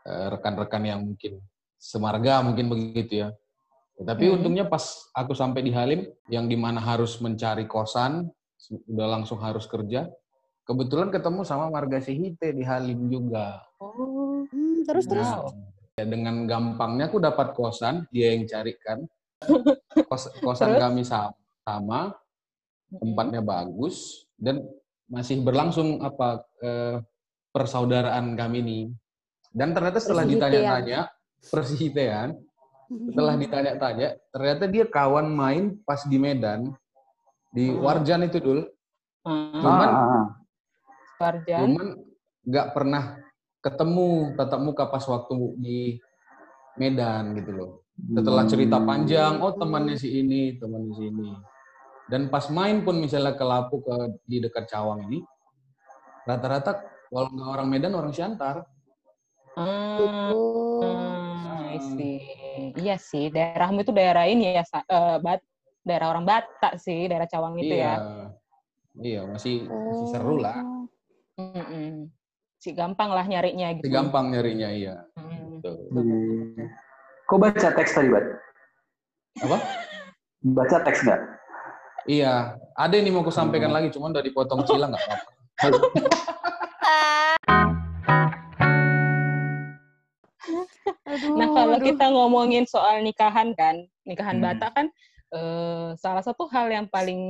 eh, rekan-rekan yang mungkin semarga mungkin begitu ya. Tapi Hmm. untungnya pas aku sampai di Halim yang di mana harus mencari kosan, udah langsung harus kerja. Kebetulan ketemu sama Marga Sihite di Halim juga. Oh. Hmm, terus terus. Wow. Ya, dengan gampangnya aku dapat kosan, dia yang carikan. Kos, kosan Terus? kami sama, sama, tempatnya bagus dan masih berlangsung apa eh, persaudaraan kami ini. Dan ternyata setelah ditanya-tanya, persihitean, setelah ditanya-tanya, ternyata dia kawan main pas di Medan, di Hmm. Warjan itu dulu. Hmm. Cuman, Ah, ah, ah. Sarjan. cuman nggak pernah ketemu tatap muka pas waktu di Medan gitu loh. Setelah cerita panjang, oh temannya si ini, temannya si ini. Dan pas main pun misalnya ke Lapu ke di dekat Cawang ini, rata-rata kalau nggak orang Medan orang Siantar. Hmm. Gitu. Hmm, I see. Iya sih, daerahmu itu daerah ini ya, eh, Bat, daerah orang Batak sih, daerah Cawang itu iya, ya. iya masih masih seru lah. Mm-mm. Si gampang lah nyarinya gitu. Masih gampang nyarinya iya. Hmm. Gitu. Iya. Kok baca teks tadi, Bat? Apa? Baca teks nggak? Iya, ada yang mau aku sampaikan lagi, cuman udah dipotong Cila nggak apa-apa. Nah kalau aduh. kita ngomongin soal nikahan kan, nikahan Hmm. Batak kan eh, salah satu hal yang paling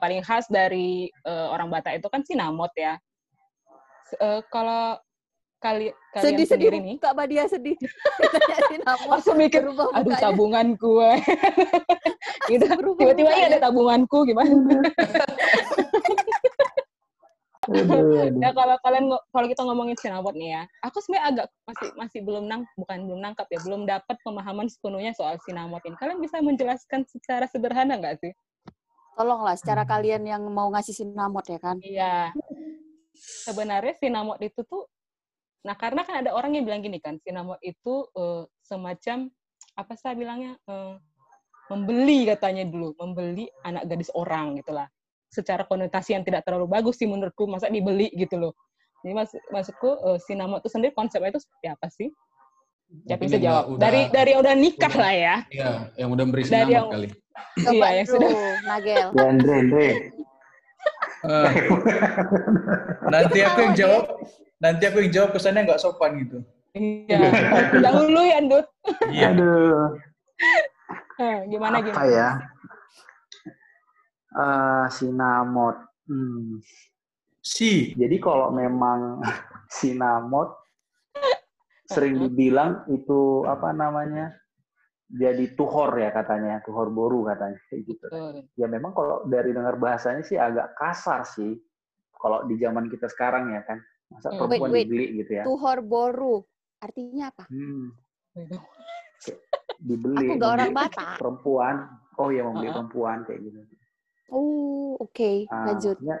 paling khas dari eh, orang Batak itu kan sinamot ya. Eh, kalau kali kalian Sedih-sedih sendiri nih, Kak Badia sedih. Langsung mikir, aduh mukanya. tabungan gue. gitu. Tiba-tiba iya mukanya. ada tabunganku gimana? ya kalau kalian kalau kita ngomongin sinamot nih ya, aku sebenarnya agak masih masih belum nang bukan belum nangkap ya, belum dapat pemahaman sepenuhnya soal sinamot ini. Kalian bisa menjelaskan secara sederhana nggak sih? Tolonglah secara kalian yang mau ngasih sinamot ya kan? Iya. Sebenarnya sinamot itu tuh Nah, karena kan ada orang yang bilang gini kan, sinamot itu uh, semacam apa saya bilangnya uh, membeli katanya dulu, membeli anak gadis orang gitulah. Secara konotasi yang tidak terlalu bagus sih menurutku, masa dibeli gitu loh. Jadi mas maksudku uh, sinamot itu sendiri konsepnya itu seperti apa sih? Siapa bisa jawab? Udah, dari dari udah nikah udah, lah ya. Iya, yang udah beri sinamot yang, kali. Iya, yang sudah. Nagel. Andre, Andre. Uh, nanti aku yang jawab nanti aku yang jawab kesannya nggak sopan gitu. Iya. Dahulu ya, Dut. Iya. Aduh. Eh, gimana Apa ya? Uh, sinamot. Hmm. Si. Jadi kalau memang sinamot sering dibilang itu apa namanya? Jadi tuhor ya katanya, tuhor boru katanya gitu. Ya memang kalau dari dengar bahasanya sih agak kasar sih. Kalau di zaman kita sekarang ya kan. Masa hmm. perempuan wait, wait. dibeli gitu ya. Tuhor boru. Artinya apa? Hmm. Dibeli. Aku gak orang Batak. Perempuan. Oh iya membeli uh -huh. perempuan kayak gitu. Oh, oke. Okay. Ah, Lanjut. Uh,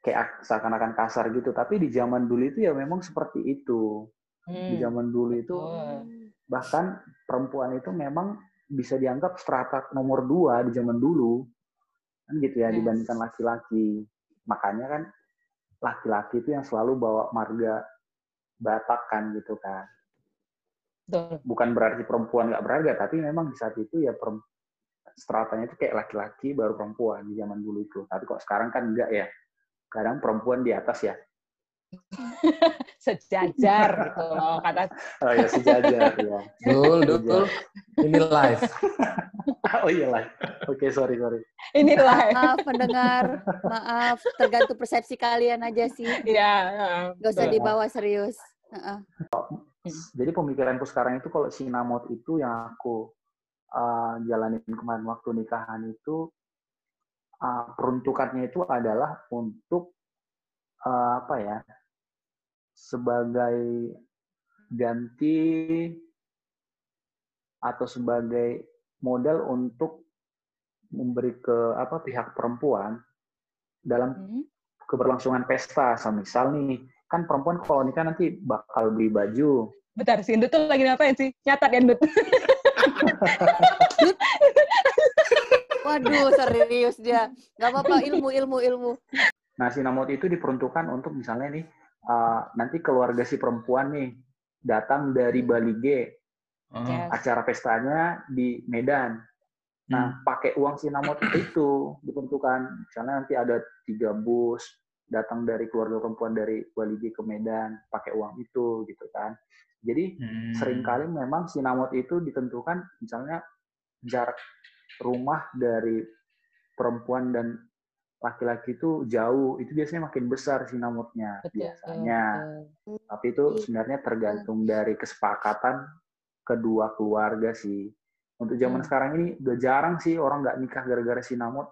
kayak seakan-akan kasar gitu. Tapi di zaman dulu itu ya memang seperti itu. Hmm. Di zaman dulu itu oh. bahkan perempuan itu memang bisa dianggap strata nomor dua di zaman dulu. Kan gitu ya, yes. dibandingkan laki-laki. Makanya kan laki-laki itu yang selalu bawa marga Batak kan gitu kan. Bukan berarti perempuan nggak berharga, tapi memang di saat itu ya stratanya itu kayak laki-laki baru perempuan di zaman dulu itu. Tapi kok sekarang kan enggak ya. Kadang perempuan di atas ya. sejajar gitu loh kata oh ya sejajar ya. Dul dul ini live. Oh iya live. Oke okay, sorry sorry. Ini live. Maaf pendengar. Maaf tergantung persepsi kalian aja sih. Iya gak usah dibawa serius. Uh -uh. jadi pemikiranku sekarang itu kalau sinamot itu yang aku uh, jalanin kemarin waktu nikahan itu uh, peruntukannya itu adalah untuk uh, apa ya sebagai ganti atau sebagai modal untuk memberi ke apa pihak perempuan dalam hmm. keberlangsungan pesta. So, misal nih, kan perempuan kalau nikah nanti bakal beli baju. Bentar, si Indut tuh lagi ngapain sih? Nyatat ya, Indut. Waduh, serius dia. Gak apa-apa, ilmu, ilmu, ilmu. Nah, sinamot itu diperuntukkan untuk misalnya nih, uh, nanti keluarga si perempuan nih datang dari Bali G, uh. acara pestanya di Medan. Nah, hmm. pakai uang sinamot itu dibentukan. Misalnya nanti ada tiga bus datang dari keluarga perempuan dari Bali G ke Medan, pakai uang itu gitu kan. Jadi hmm. sering kali memang sinamot itu ditentukan misalnya jarak rumah dari perempuan dan laki-laki itu jauh, itu biasanya makin besar sinamotnya biasanya. Betul. Tapi itu sebenarnya tergantung dari kesepakatan kedua keluarga sih. Untuk zaman hmm. sekarang ini udah jarang sih orang nggak nikah gara-gara sinamot.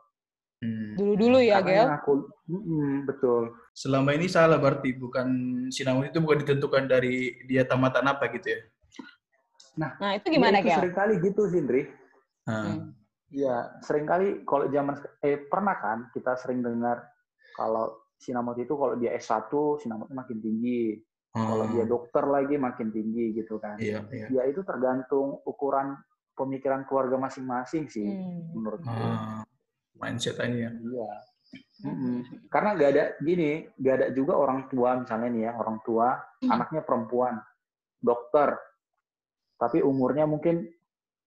Hmm. Dulu-dulu ya, Gel? Aku, mm, betul. Selama ini salah berarti bukan sinamot itu bukan ditentukan dari dia tamatan apa gitu ya? Nah, nah itu gimana, ya, Gel? Seringkali gitu, Sindri. Hmm. Iya, sering kali kalau zaman eh pernah kan kita sering dengar kalau sinamot itu kalau dia S1 sinamotnya makin tinggi. Hmm. Kalau dia dokter lagi makin tinggi gitu kan. Iya, iya. Ya itu tergantung ukuran pemikiran keluarga masing-masing sih hmm. menurutku. Hmm. Mindset aja ya. Iya. Mm-hmm. Karena gak ada gini, gak ada juga orang tua misalnya nih ya, orang tua hmm. anaknya perempuan, dokter, tapi umurnya mungkin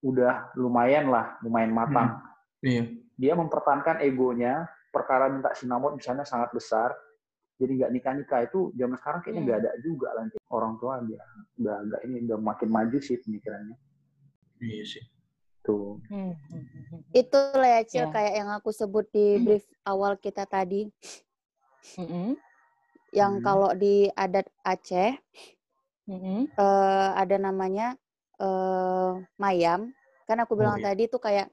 udah lumayan lah, lumayan matang. Hmm. Iya. Dia mempertahankan egonya, perkara minta sinamot misalnya sangat besar, jadi nggak nikah nikah itu zaman sekarang kayaknya nggak hmm. ada juga nanti orang tua dia udah nggak ini udah makin maju sih pemikirannya. Iya sih. Tuh. Hmm. Itu lah ya, Cil, ya. kayak yang aku sebut di brief awal kita tadi. -hmm. Yang hmm. kalau di adat Aceh, -hmm. uh, ada namanya uh, mayam, kan aku bilang oh, iya. tadi tuh kayak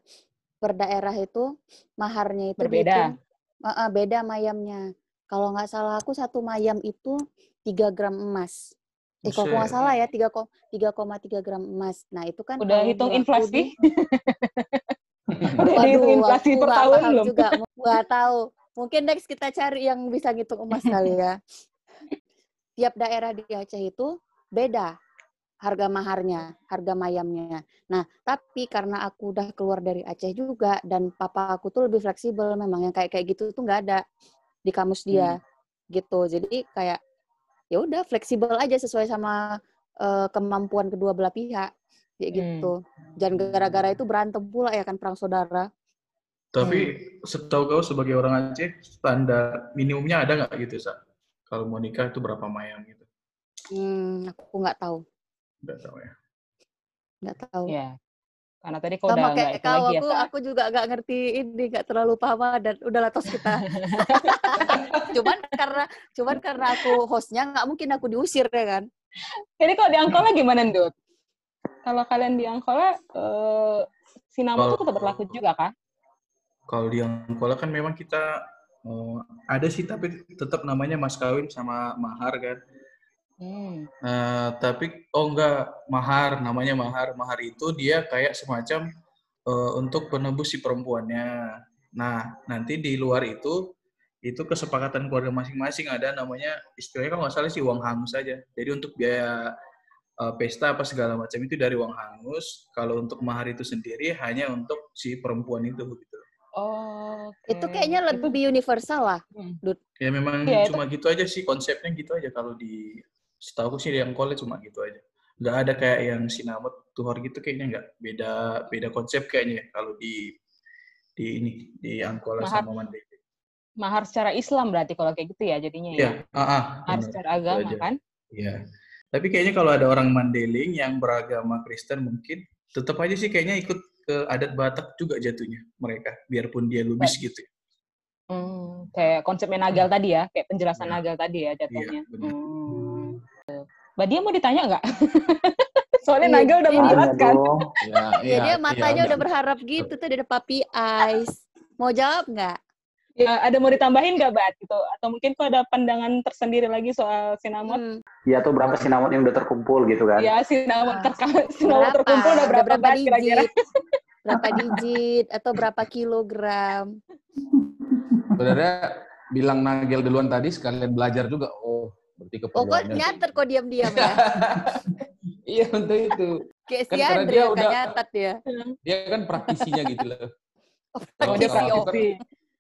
per daerah itu maharnya itu berbeda. uh, uh, beda mayamnya. kalau nggak salah aku satu mayam itu 3 gram emas. Eh kalau Buset. nggak salah ya 3 3,3 gram emas. Nah itu kan Udah kalau hitung inflasi? di- Udah Waduh, inflasi per tahun belum? juga, nggak tahu. Mungkin next kita cari yang bisa ngitung emas kali ya. Tiap daerah di Aceh itu beda harga maharnya, harga mayamnya. Nah, tapi karena aku udah keluar dari Aceh juga dan papa aku tuh lebih fleksibel memang yang kayak kayak gitu tuh nggak ada di kamus dia gitu. Jadi kayak ya udah fleksibel aja sesuai sama eh, kemampuan kedua belah pihak kayak Hmm. gitu. Jangan gara-gara itu berantem pula ya kan perang saudara. Tapi Hmm. setahu kau sebagai orang Aceh, standar minimumnya ada nggak gitu, Sa? Kalau mau nikah itu berapa mayam gitu? Hmm, aku nggak tahu, Nggak tahu ya. nggak tahu. Iya. Karena tadi kau Sama udah kayak itu kau, lagi ya, aku Sa. aku juga nggak ngerti ini, nggak terlalu paham dan udahlah tos kita. cuman karena cuman karena aku hostnya nggak mungkin aku diusir ya kan. Jadi kalau di Angkola gimana, Dut? Kalau kalian di Angkola, eh, sinamon itu Kalau- tetap berlaku juga, kah? Kalau di Angkola kan memang kita eh, ada sih, tapi tetap namanya mas kawin sama mahar kan. Hmm. Eh, tapi oh enggak mahar namanya mahar. Mahar itu dia kayak semacam eh, untuk penebus si perempuannya. Nah nanti di luar itu itu kesepakatan keluarga masing-masing. Ada namanya istilahnya kalau nggak salah sih uang hangus saja jadi untuk biaya eh, pesta apa segala macam itu dari uang hangus. Kalau untuk mahar itu sendiri hanya untuk si perempuan itu begitu Oh, Itu kayaknya Itu- lebih universal lah. ya memang itu- cuma gitu aja sih konsepnya gitu aja kalau di setahu sih yang college cuma gitu aja nggak ada kayak yang sinamot tuhor gitu kayaknya nggak beda beda konsep kayaknya ya kalau di di ini di Angkola Mahar. sama Mandailing. mahar secara Islam berarti kalau kayak gitu ya jadinya ya. Iya, ah, ah, Mahar benar. secara agama aja. kan? Iya. Tapi kayaknya kalau ada orang Mandailing yang beragama Kristen mungkin tetap aja sih kayaknya ikut ke adat Batak juga jatuhnya mereka, biarpun dia lubis gitu. Hmm, kayak konsepnya Nagal tadi ya, kayak penjelasan Iya. Nagal tadi ya jatuhnya. Iya, benar. Hmm. Mbak Dia mau ditanya nggak? Soalnya Iya, Nagal udah iya. Menjelaskan. Ya, Iya, dia matanya iya. udah berharap gitu tuh, ada puppy eyes. Mau jawab nggak? Ya, ada mau ditambahin nggak, Bat? Gitu. Atau mungkin kok ada pandangan tersendiri lagi soal sinamon? Hmm. Ya tuh berapa sinamon yang udah terkumpul gitu kan? Ya, sinamon, Ah, terka- sinamon terkumpul udah Ada berapa, Bat, kira-kira? digit? Berapa digit atau berapa kilogram? Sebenarnya bilang Nagel duluan tadi sekalian belajar juga. Oh, berarti Oh, kok keperluannya. nyatet kok diam-diam ya? Iya, untuk itu. Kayak Kan si karena Andre dia kan udah- nyatet dia. Dia kan praktisinya gitu loh. Oh, Oh, dia praktisi.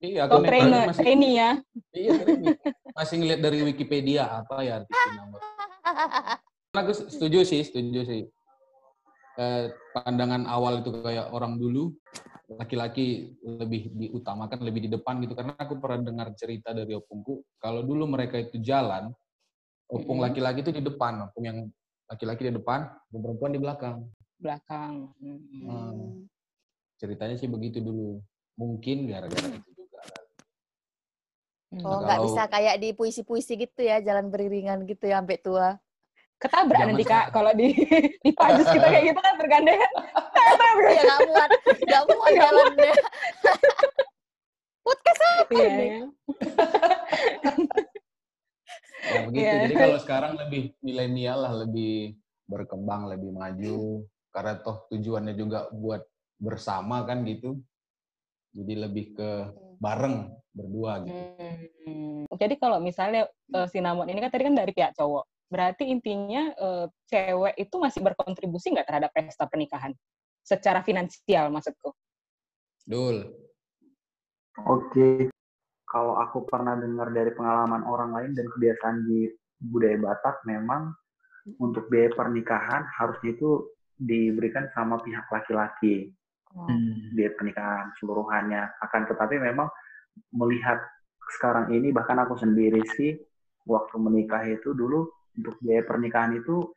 Iya, kalau trainer, masih, trainee ya. iya, trainee. masih ngeliat dari Wikipedia apa ya arti sinamot. Aku setuju sih, setuju sih. Eh, pandangan awal itu kayak orang dulu laki-laki lebih diutamakan lebih di depan gitu karena aku pernah dengar cerita dari opungku kalau dulu mereka itu jalan opung laki-laki itu di depan opung yang laki-laki di depan opung perempuan di belakang Belakang. Hmm. Hmm. ceritanya sih begitu dulu mungkin gara-gara itu juga Hmm. Oh, nggak Kalau- bisa kayak di puisi-puisi gitu ya, jalan beriringan gitu ya sampai tua. Ketabrak Jangan nanti, Kak. Kalau di, di pajus kita kayak gitu kan bergandengan. ya nggak muat, nggak muat Nggak muat. jalannya. Podcast apa Iya, ini? ya begitu Iya. jadi kalau sekarang lebih milenial lah lebih berkembang lebih maju karena toh tujuannya juga buat bersama kan gitu jadi lebih ke bareng berdua gitu Hmm. Jadi kalau misalnya eh, sinamon ini kan tadi kan dari pihak cowok, berarti intinya eh, cewek itu masih berkontribusi nggak terhadap pesta pernikahan? Secara finansial maksudku. Dul Oke. Kalau aku pernah dengar dari pengalaman orang lain dan kebiasaan di budaya Batak, memang untuk biaya pernikahan harusnya itu diberikan sama pihak laki-laki Hmm. biaya pernikahan seluruhannya. Akan tetapi memang melihat sekarang ini bahkan aku sendiri sih waktu menikah itu dulu untuk biaya pernikahan itu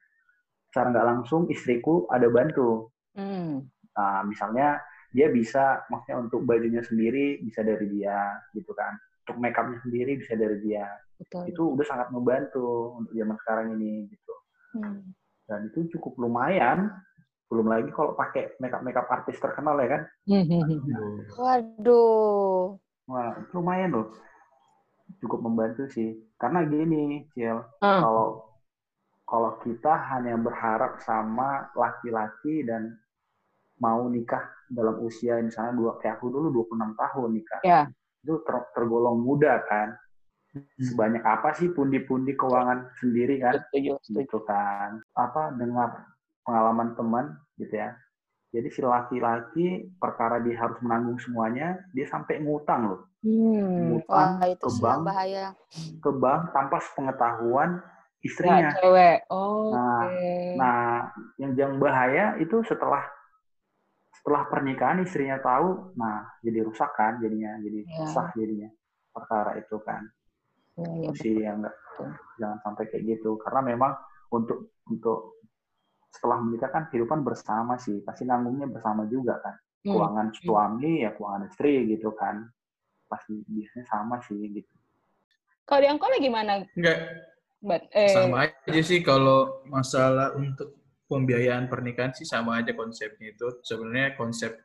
secara nggak langsung istriku ada bantu. Hmm. Nah, misalnya dia bisa, maksudnya untuk bajunya sendiri bisa dari dia, gitu kan. Untuk make upnya sendiri bisa dari dia. Betul. Itu udah sangat membantu untuk zaman sekarang ini, gitu. Hmm. Dan itu cukup lumayan. Belum lagi kalau pakai make up make up artis terkenal ya kan. Waduh. Wah, itu lumayan loh. cukup membantu sih. Karena gini, Ciel, Hmm. kalau kalau kita hanya berharap sama laki-laki dan mau nikah dalam usia misalnya dua kayak aku dulu 26 tahun nikah. Ya. Itu ter- tergolong muda kan. Sebanyak apa sih pundi-pundi keuangan sendiri kan? Setuju, setuju. gitu kan apa dengar pengalaman teman gitu ya jadi si laki-laki perkara dia harus menanggung semuanya dia sampai ngutang loh Hmm. ngutang Wah, itu ke bank bahaya. ke bank tanpa sepengetahuan Ya, istrinya cewek. Oke. Nah, nah yang yang bahaya itu setelah setelah pernikahan istrinya tahu nah jadi rusak kan jadinya jadi Ya. susah jadinya perkara itu kan Ya, ya, sih yang enggak jangan sampai kayak gitu karena memang untuk untuk setelah menikah kan kehidupan bersama sih pasti nanggungnya bersama juga kan Hmm. keuangan suami ya keuangan istri gitu kan pasti biasanya sama sih gitu Kalau di Angkola gimana? Enggak, Bat? Eh, sama aja sih kalau masalah untuk pembiayaan pernikahan sih sama aja konsepnya itu. Sebenarnya konsep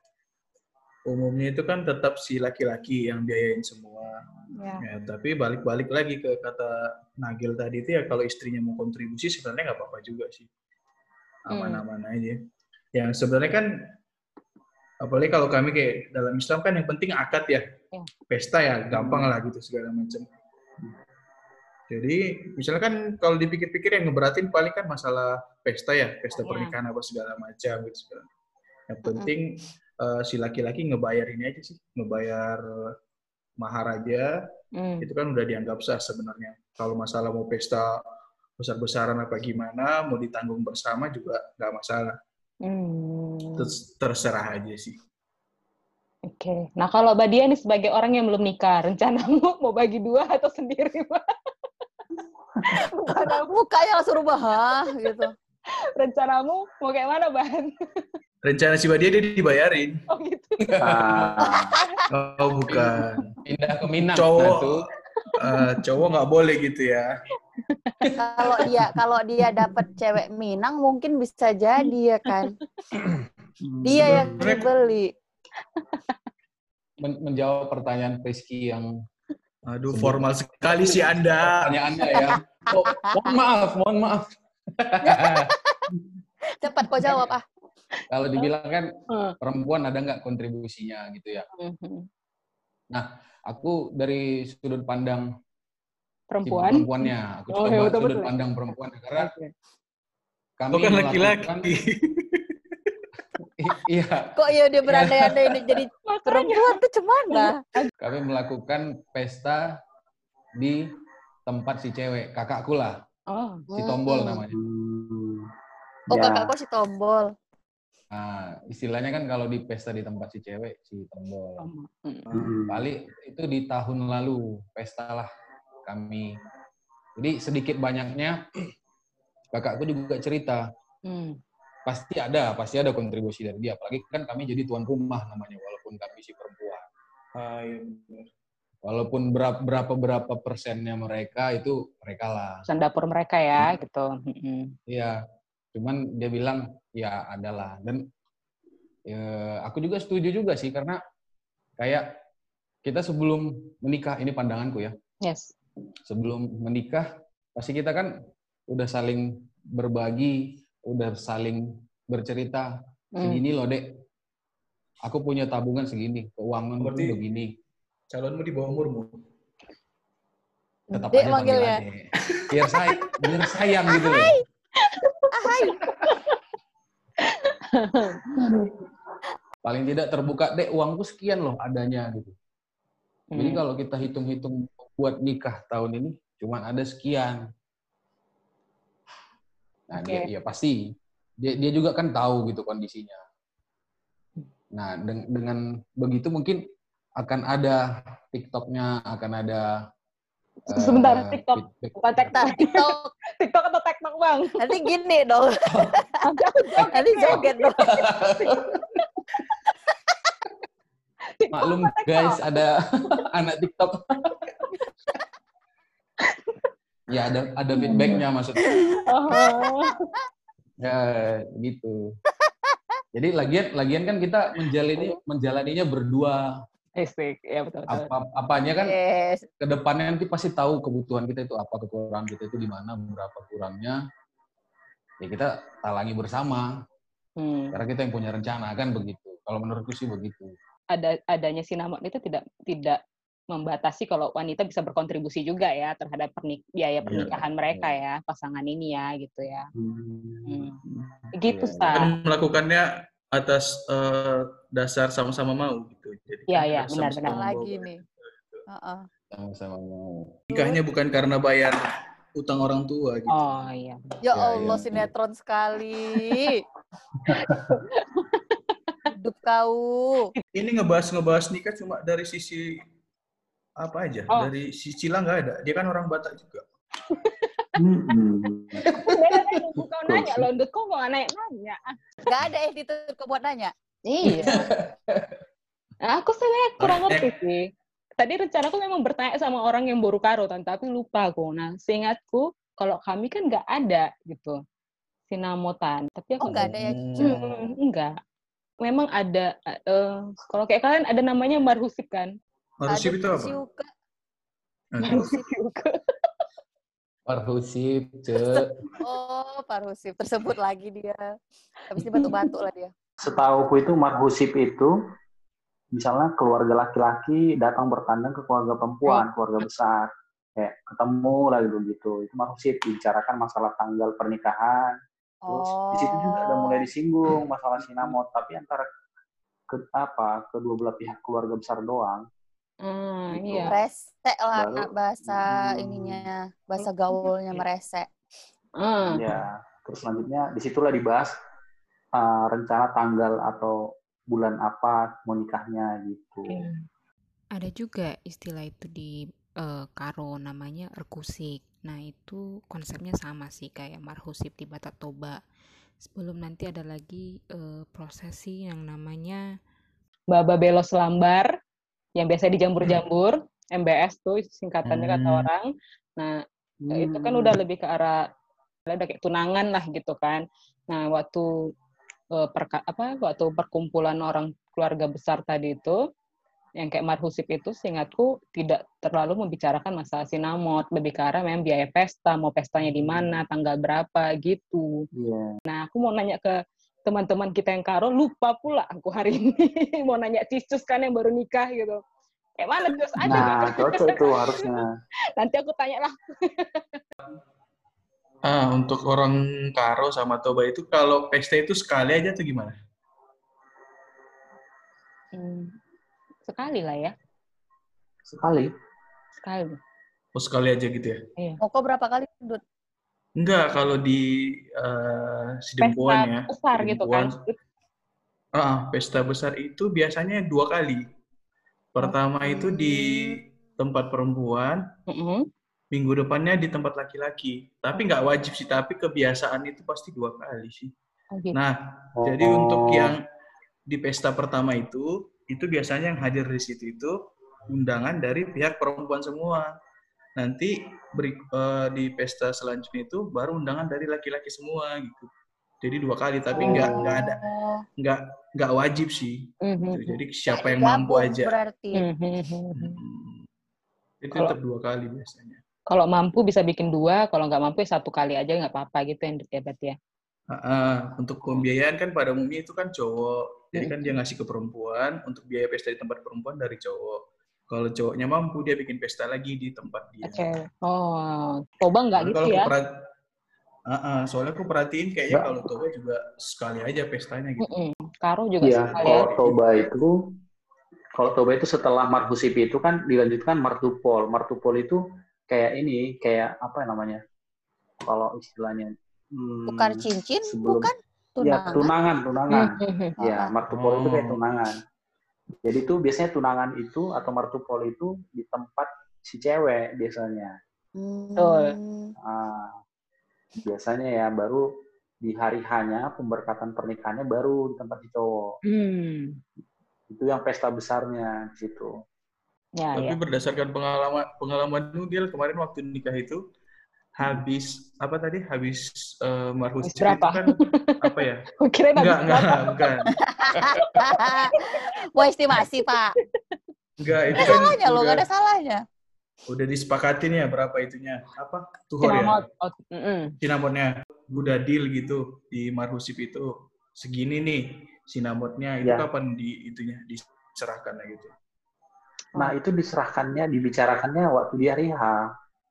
umumnya itu kan tetap si laki-laki yang biayain semua. ya. Ya, tapi balik-balik lagi ke kata Nagil tadi itu ya kalau istrinya mau kontribusi sebenarnya nggak apa-apa juga sih. Aman-aman aja. Yang sebenarnya kan apalagi kalau kami kayak dalam Islam kan yang penting akad ya. Ya. Pesta ya gampang lah gitu segala macam. Jadi misalnya kan kalau dipikir-pikir yang ngeberatin paling kan masalah pesta ya, pesta Ya. pernikahan apa segala macam gitu. segala. Yang penting eh, si laki-laki ngebayar ini aja sih, ngebayar mahar aja, Hmm. itu kan udah dianggap sah sebenarnya. Kalau masalah mau pesta besar-besaran apa gimana, mau ditanggung bersama juga nggak masalah. Hmm. Terus terserah aja sih. Oke. Nah, kalau Mbak Dia nih sebagai orang yang belum nikah, rencanamu mau bagi dua atau sendiri, Mbak? Karena mukanya langsung rubah, gitu. Rencanamu mau kayak mana, Ban? Rencana si Badia dia dibayarin. Oh gitu. Ah, Oh bukan. Pindah ke Minang. Cowok. Nah, tuh. Eh, cowok nggak boleh gitu ya. Kalau dia kalau dia dapat cewek Minang mungkin bisa jadi ya kan. Dia yang dibeli. Men- menjawab pertanyaan Rizky yang Aduh, formal sekali sih Anda. pertanyaannya ya. Oh, mohon maaf, mohon maaf. Cepat kau jawab ah. Kalau dibilang kan Hmm. perempuan ada nggak kontribusinya gitu ya. Mhm. Aku dari sudut pandang si Perempuan. perempuannya, aku Oh, coba betul, sudut betul. pandang perempuan karena Oke. kami Bukan melakukan- laki-laki. iya, Kok ya dia berandai-andai ini jadi perempuan tuh cemana? kami melakukan pesta di tempat si cewek, kakakku lah, Oh. si tombol Hmm. namanya. Oh ya. kakak kok si tombol. Nah, istilahnya kan kalau di pesta di tempat si cewek, si tombol. Mm. Hmm. Balik itu di tahun lalu, pesta lah kami. Jadi sedikit banyaknya kakakku juga cerita, Hmm. pasti ada, pasti ada kontribusi dari dia. Apalagi kan kami jadi tuan rumah namanya, walaupun kami si perempuan. Ah, iya benar. Walaupun berapa berapa berapa persennya mereka itu mereka lah. Urusan dapur mereka ya, gitu. Mm-mm. Iya, cuman dia bilang ya adalah dan ya, aku juga setuju juga sih karena kayak kita sebelum menikah ini pandanganku ya Yes. sebelum menikah pasti kita kan udah saling berbagi udah saling bercerita Hmm. segini loh dek aku punya tabungan segini keuangan Berarti- begini Calonmu di bawah umurmu. tetap Dek aja panggil ya? adek. biar say biar sayang gitu loh paling tidak terbuka dek uangku sekian loh adanya gitu Jadi Hmm. kalau kita hitung-hitung buat nikah tahun ini cuman ada sekian. Nah, dia Oke. ya pasti dia dia juga kan tahu gitu kondisinya. Nah, deng- dengan begitu mungkin akan ada TikToknya, akan ada eh, Sebentar, TikTok. feedback. Bukan TikTok. TikTok. TikTok atau TikTok, Bang? Nanti gini dong. Nanti aku joget Nanti joget dong. TikTok Maklum TikTok? guys, ada anak TikTok. ya ada ada feedbacknya maksudnya. Oh. Ya, gitu. Jadi lagian lagian kan kita menjalani menjalaninya berdua. Listrik, ya betul. betul. Apa apanya kan Yes. ke depannya nanti pasti tahu kebutuhan kita itu apa, kekurangan kita itu di mana, berapa kurangnya. Ya kita talangi bersama. Hmm. Karena kita yang punya rencana kan begitu. Kalau menurutku sih begitu. Ada adanya sinamon itu tidak tidak membatasi kalau wanita bisa berkontribusi juga ya terhadap pernik biaya Iya. pernikahan mereka ya pasangan ini ya gitu ya. Hmm. Gitu Iya, sa. Kan melakukannya atas eh, dasar sama-sama mau gitu. Jadi Iya, kan iya, harus benar, benar. Lagi kan. nih. Heeh. Sama-sama mau. Nikahnya bukan karena bayar utang orang tua gitu. Oh iya. Ya Ya, Allah, ya. sinetron sekali. Hidup kau. Ini ngebahas-ngebahas nikah cuma dari sisi apa aja? Oh. Dari sisi Cila nggak ada. Dia kan orang Batak juga. Hmm. Beda nanya loh, Ndut, kok mau nanya-nanya? Gak ada editor buat nanya. Iya. Nah, aku sebenarnya kurang Eh. ngerti sih. Tadi rencanaku memang bertanya sama orang yang baru karo, tapi lupa aku. Nah, seingatku, kalau kami kan nggak ada gitu. Sinamotan. Tapi aku Oh, gak ada ya. Hmm. Enggak. Memang ada, eh, kalau kayak kalian ada namanya marhusip kan? Marusip itu apa? Marhusip. Parhusip, ce. Oh, Parhusip. Tersebut lagi dia. Habis ini batu-batu lah dia. Setahuku itu marhusip itu misalnya keluarga laki-laki datang bertandang ke keluarga perempuan, keluarga besar. Kayak ketemu lah gitu gitu. Itu marhusip dibicarakan masalah tanggal pernikahan. Terus di situ juga ada mulai disinggung masalah sinamot, tapi antara ke apa kedua belah pihak keluarga besar doang. Hmm, Gitu. iya. Resek lah Baru- bahasa Hmm. ininya. Bahasa gaulnya meresek. Hmm. Ya, terus selanjutnya di situlah dibahas uh, rencana tanggal atau bulan apa mau nikahnya gitu. Oke. Ada juga istilah itu di eh, Karo namanya erkusik. Nah, itu konsepnya sama sih kayak marhusip di Batak Toba. Sebelum nanti ada lagi eh, prosesi yang namanya Baba Belos Lambar yang biasa dijambur-jambur, MBS tuh singkatannya kata Hmm. orang. Nah, itu kan Hmm. udah lebih ke arah udah kayak tunangan lah gitu kan. Nah, waktu eh, perka- apa waktu perkumpulan orang keluarga besar tadi itu yang kayak marhusip itu seingatku tidak terlalu membicarakan masalah sinamot, lebih ke arah memang biaya pesta, mau pestanya di mana, tanggal berapa gitu. Iya. Nah, aku mau nanya ke teman-teman kita yang karo, lupa pula aku hari ini mau nanya Ciscus kan yang baru nikah gitu. Kayak mana Cus? Ada Nah, cocok itu harusnya. Nanti aku tanya lah. Ah, untuk orang Karo sama Toba itu kalau pesta itu sekali aja tuh gimana? Hmm, sekali lah ya, Sekali. sekali. Oh sekali aja gitu ya? Mau kau berapa kali Dut? Enggak, kalau di eh, Pesta Sidempuan ya. besar gitu kan. Sidempuan, Ah, pesta besar itu biasanya dua kali. Pertama itu di tempat perempuan, Mm-mm. minggu depannya di tempat laki-laki. Tapi nggak wajib sih, tapi kebiasaan itu pasti dua kali sih. Oh, gitu. Nah, Oh. jadi untuk yang di pesta pertama itu, itu biasanya yang hadir di situ itu undangan dari pihak perempuan semua. Nanti beri, eh, di pesta selanjutnya itu baru undangan dari laki-laki semua gitu. Jadi dua kali, tapi nggak nggak ada Oh, nggak nggak wajib sih. Mhm. Gitu. Jadi siapa yang mampu aja. Berarti. Mhm. Hmm. Itu Kalau- tetap dua kali biasanya. Kalau mampu bisa bikin dua, kalau nggak mampu ya satu kali aja nggak apa-apa gitu yang ya berarti ya. Ah, ah. untuk pembiayaan kan pada umumnya itu kan cowok. Jadi kan dia ngasih ke perempuan untuk biaya pesta di tempat perempuan dari cowok. Kalau cowoknya mampu dia bikin pesta lagi di tempat dia. Oke. Oh, coba nggak gitu kalau ya? aku perhat- Ah, ah. soalnya aku perhatiin kayaknya Nggak. kalau Toba juga sekali aja pestanya gitu. Mm-mm. Karo juga Iya, sekali ya. kalau Toba itu kalau Toba itu setelah marhusip itu kan dilanjutkan martupol. Martupol itu kayak ini, kayak apa namanya? Kalau istilahnya hmm, Tukar cincin sebelum- bukan? Ya, Tunangan. tunangan, tunangan. Mhm. Ya, martupol itu kayak Oh. tunangan. Jadi itu biasanya tunangan itu atau martupol itu di tempat si cewek biasanya. Betul. Hmm. Ah, biasanya ya baru di hari hanya pemberkatan pernikahannya baru di tempat si cowok. Hmm. Itu yang pesta besarnya di situ. Ya, Tapi ya. berdasarkan pengalaman pengalaman Nugel kemarin waktu nikah itu habis apa tadi? Habis uh, marhus Habis berapa? itu kan apa ya? Kira Enggak, enggak, bukan. Mau estimasi, Pak. Enggak, itu Ada kan salahnya loh, udah, nggak ada salahnya. udah disepakatin ya berapa itunya. Apa? Tuhor ya? Cinnamon. Oh, mm-mm. Sinamotnya. Udah deal gitu di Marhusip itu. Segini nih sinamotnya. Itu Ya. kapan di itunya diserahkan gitu. Nah, itu diserahkannya, dibicarakannya waktu di hari H.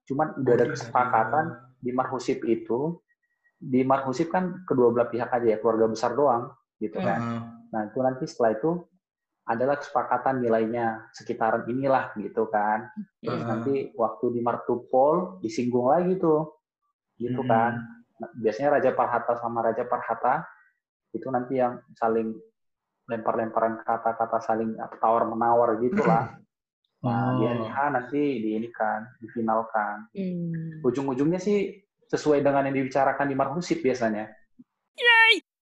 Cuman udah ada Oh, kesepakatan di Marhusip itu, di Marhusip kan kedua belah pihak aja ya, keluarga besar doang, gitu kan. Heeh. Nah, itu nanti setelah itu adalah kesepakatan nilainya sekitaran inilah gitu kan. Terus Heeh. nanti waktu di Martupol disinggung lagi tuh. Gitu Hmm. kan. Nah, biasanya Raja Parhata sama Raja Parhata itu nanti yang saling lempar-lemparan kata-kata saling tawar menawar gitu Nah, di hari Oh. H nanti di ini kan, difinalkan. Hmm. Ujung-ujungnya sih sesuai dengan yang dibicarakan di Marhusip biasanya.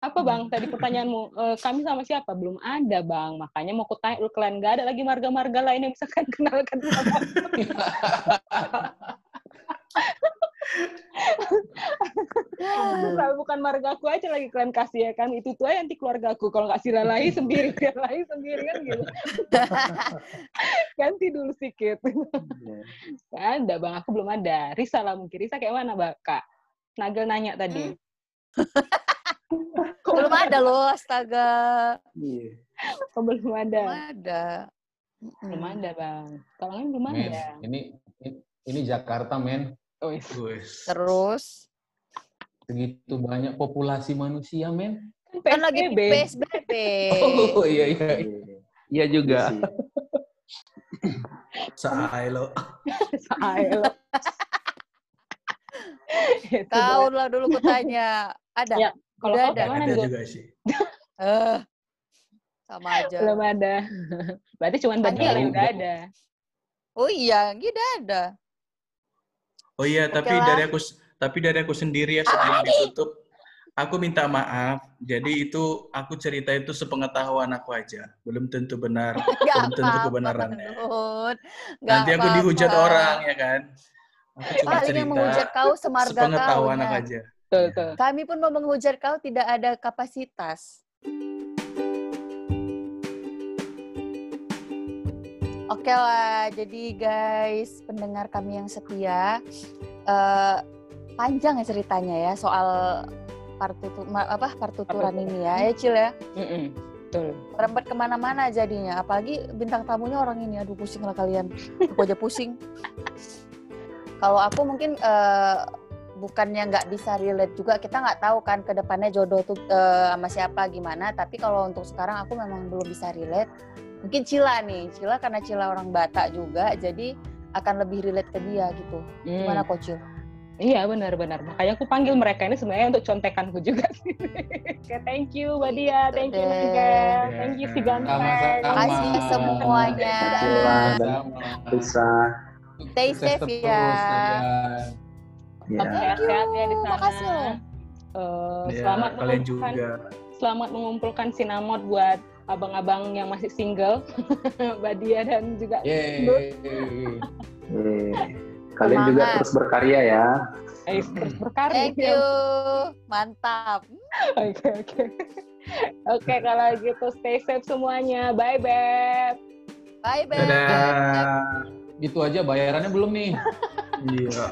Apa bang? Tadi pertanyaanmu, eh, kami sama siapa? Belum ada bang. Makanya mau kutanya lu kalian nggak ada lagi marga-marga lain yang bisa kalian kenalkan sama Kalau bukan marga aku aja lagi kalian kasih ya kan. Itu tuh aja nanti keluarga aku. Kalau nggak silalahi sendiri, silalahi sendiri kan gitu. Ganti dulu sedikit. Iya. Nggak ada bang, aku belum ada. Risa lah mungkin. Risa kayak mana mbak kak? Nagel nanya tadi. Kok belum ada loh, astaga. Iya. Kok belum Belum ada? ada. Belum ada bang. Tolongin belum ada. ini ini Jakarta, men. Wes. Terus Segitu banyak populasi manusia, men. kan lagi PSBB. Oh, iya, iya. Iya. Iya juga. Sih. Saai lo. Saya loh. Itu Tahun lah dulu kutanya. Ada? Ya, Kalau Udah ada. Ada juga sih. Eh, sama aja. Belum ada. Berarti cuma Ada. yang ada. Oh iya, tidak ada. Oh iya, tapi lah. dari aku tapi dari aku sendiri ya sebelum ditutup, aku minta maaf. Jadi itu aku cerita itu sepengetahuan aku aja, belum tentu benar, Gak belum tentu apa-apa, kebenarannya. Gak Nanti aku apa-apa. dihujat orang ya kan. Aku cuma Paling yang cerita menghujat kau semarga kau. sepengetahuan aku aja. Betul, betul. Kami pun mau menghujat kau tidak ada kapasitas. Oke lah, jadi guys, pendengar kami yang setia, eh, panjang ya ceritanya ya soal partitur, ma- apa partituran Partitur. ini ya, ya Cil ya. Mm-mm. Betul. Merembet ke mana-mana jadinya, apalagi bintang tamunya orang ini, aduh pusing lah kalian, aku aja pusing. Kalau aku mungkin eh, bukannya nggak bisa relate juga, kita nggak tahu kan ke depannya jodoh tuh eh, sama siapa gimana. Tapi kalau untuk sekarang aku memang belum bisa relate. Mungkin Cila nih, Cila karena Cila orang Batak juga, jadi akan lebih relate ke dia gitu. Hmm. Gimana kok Cil? Iya benar-benar. Makanya aku panggil mereka ini sebenarnya untuk contekanku juga sih. Oke, thank you Badia, thank you. Nagel, thank you si ganteng. Sama-sama. Makasih semuanya. Cila dan Sama. Risa. Stay safe ya. Ya. Tetap sehat-sehat ya di sana. Makasih loh. Eh, Ya, selamat kalian mengumpulkan, juga. selamat mengumpulkan sinamot buat abang-abang yang masih single, Badia dan juga Yeay. Eh, Kalian juga Semangat. terus berkarya ya. Ais terus berkarya. Thank you. Mantap. Oke oke. Oke kalau gitu stay safe semuanya. Bye Beb. Bye, Beb. Dadah. Gitu aja bayarannya belum nih? Iya.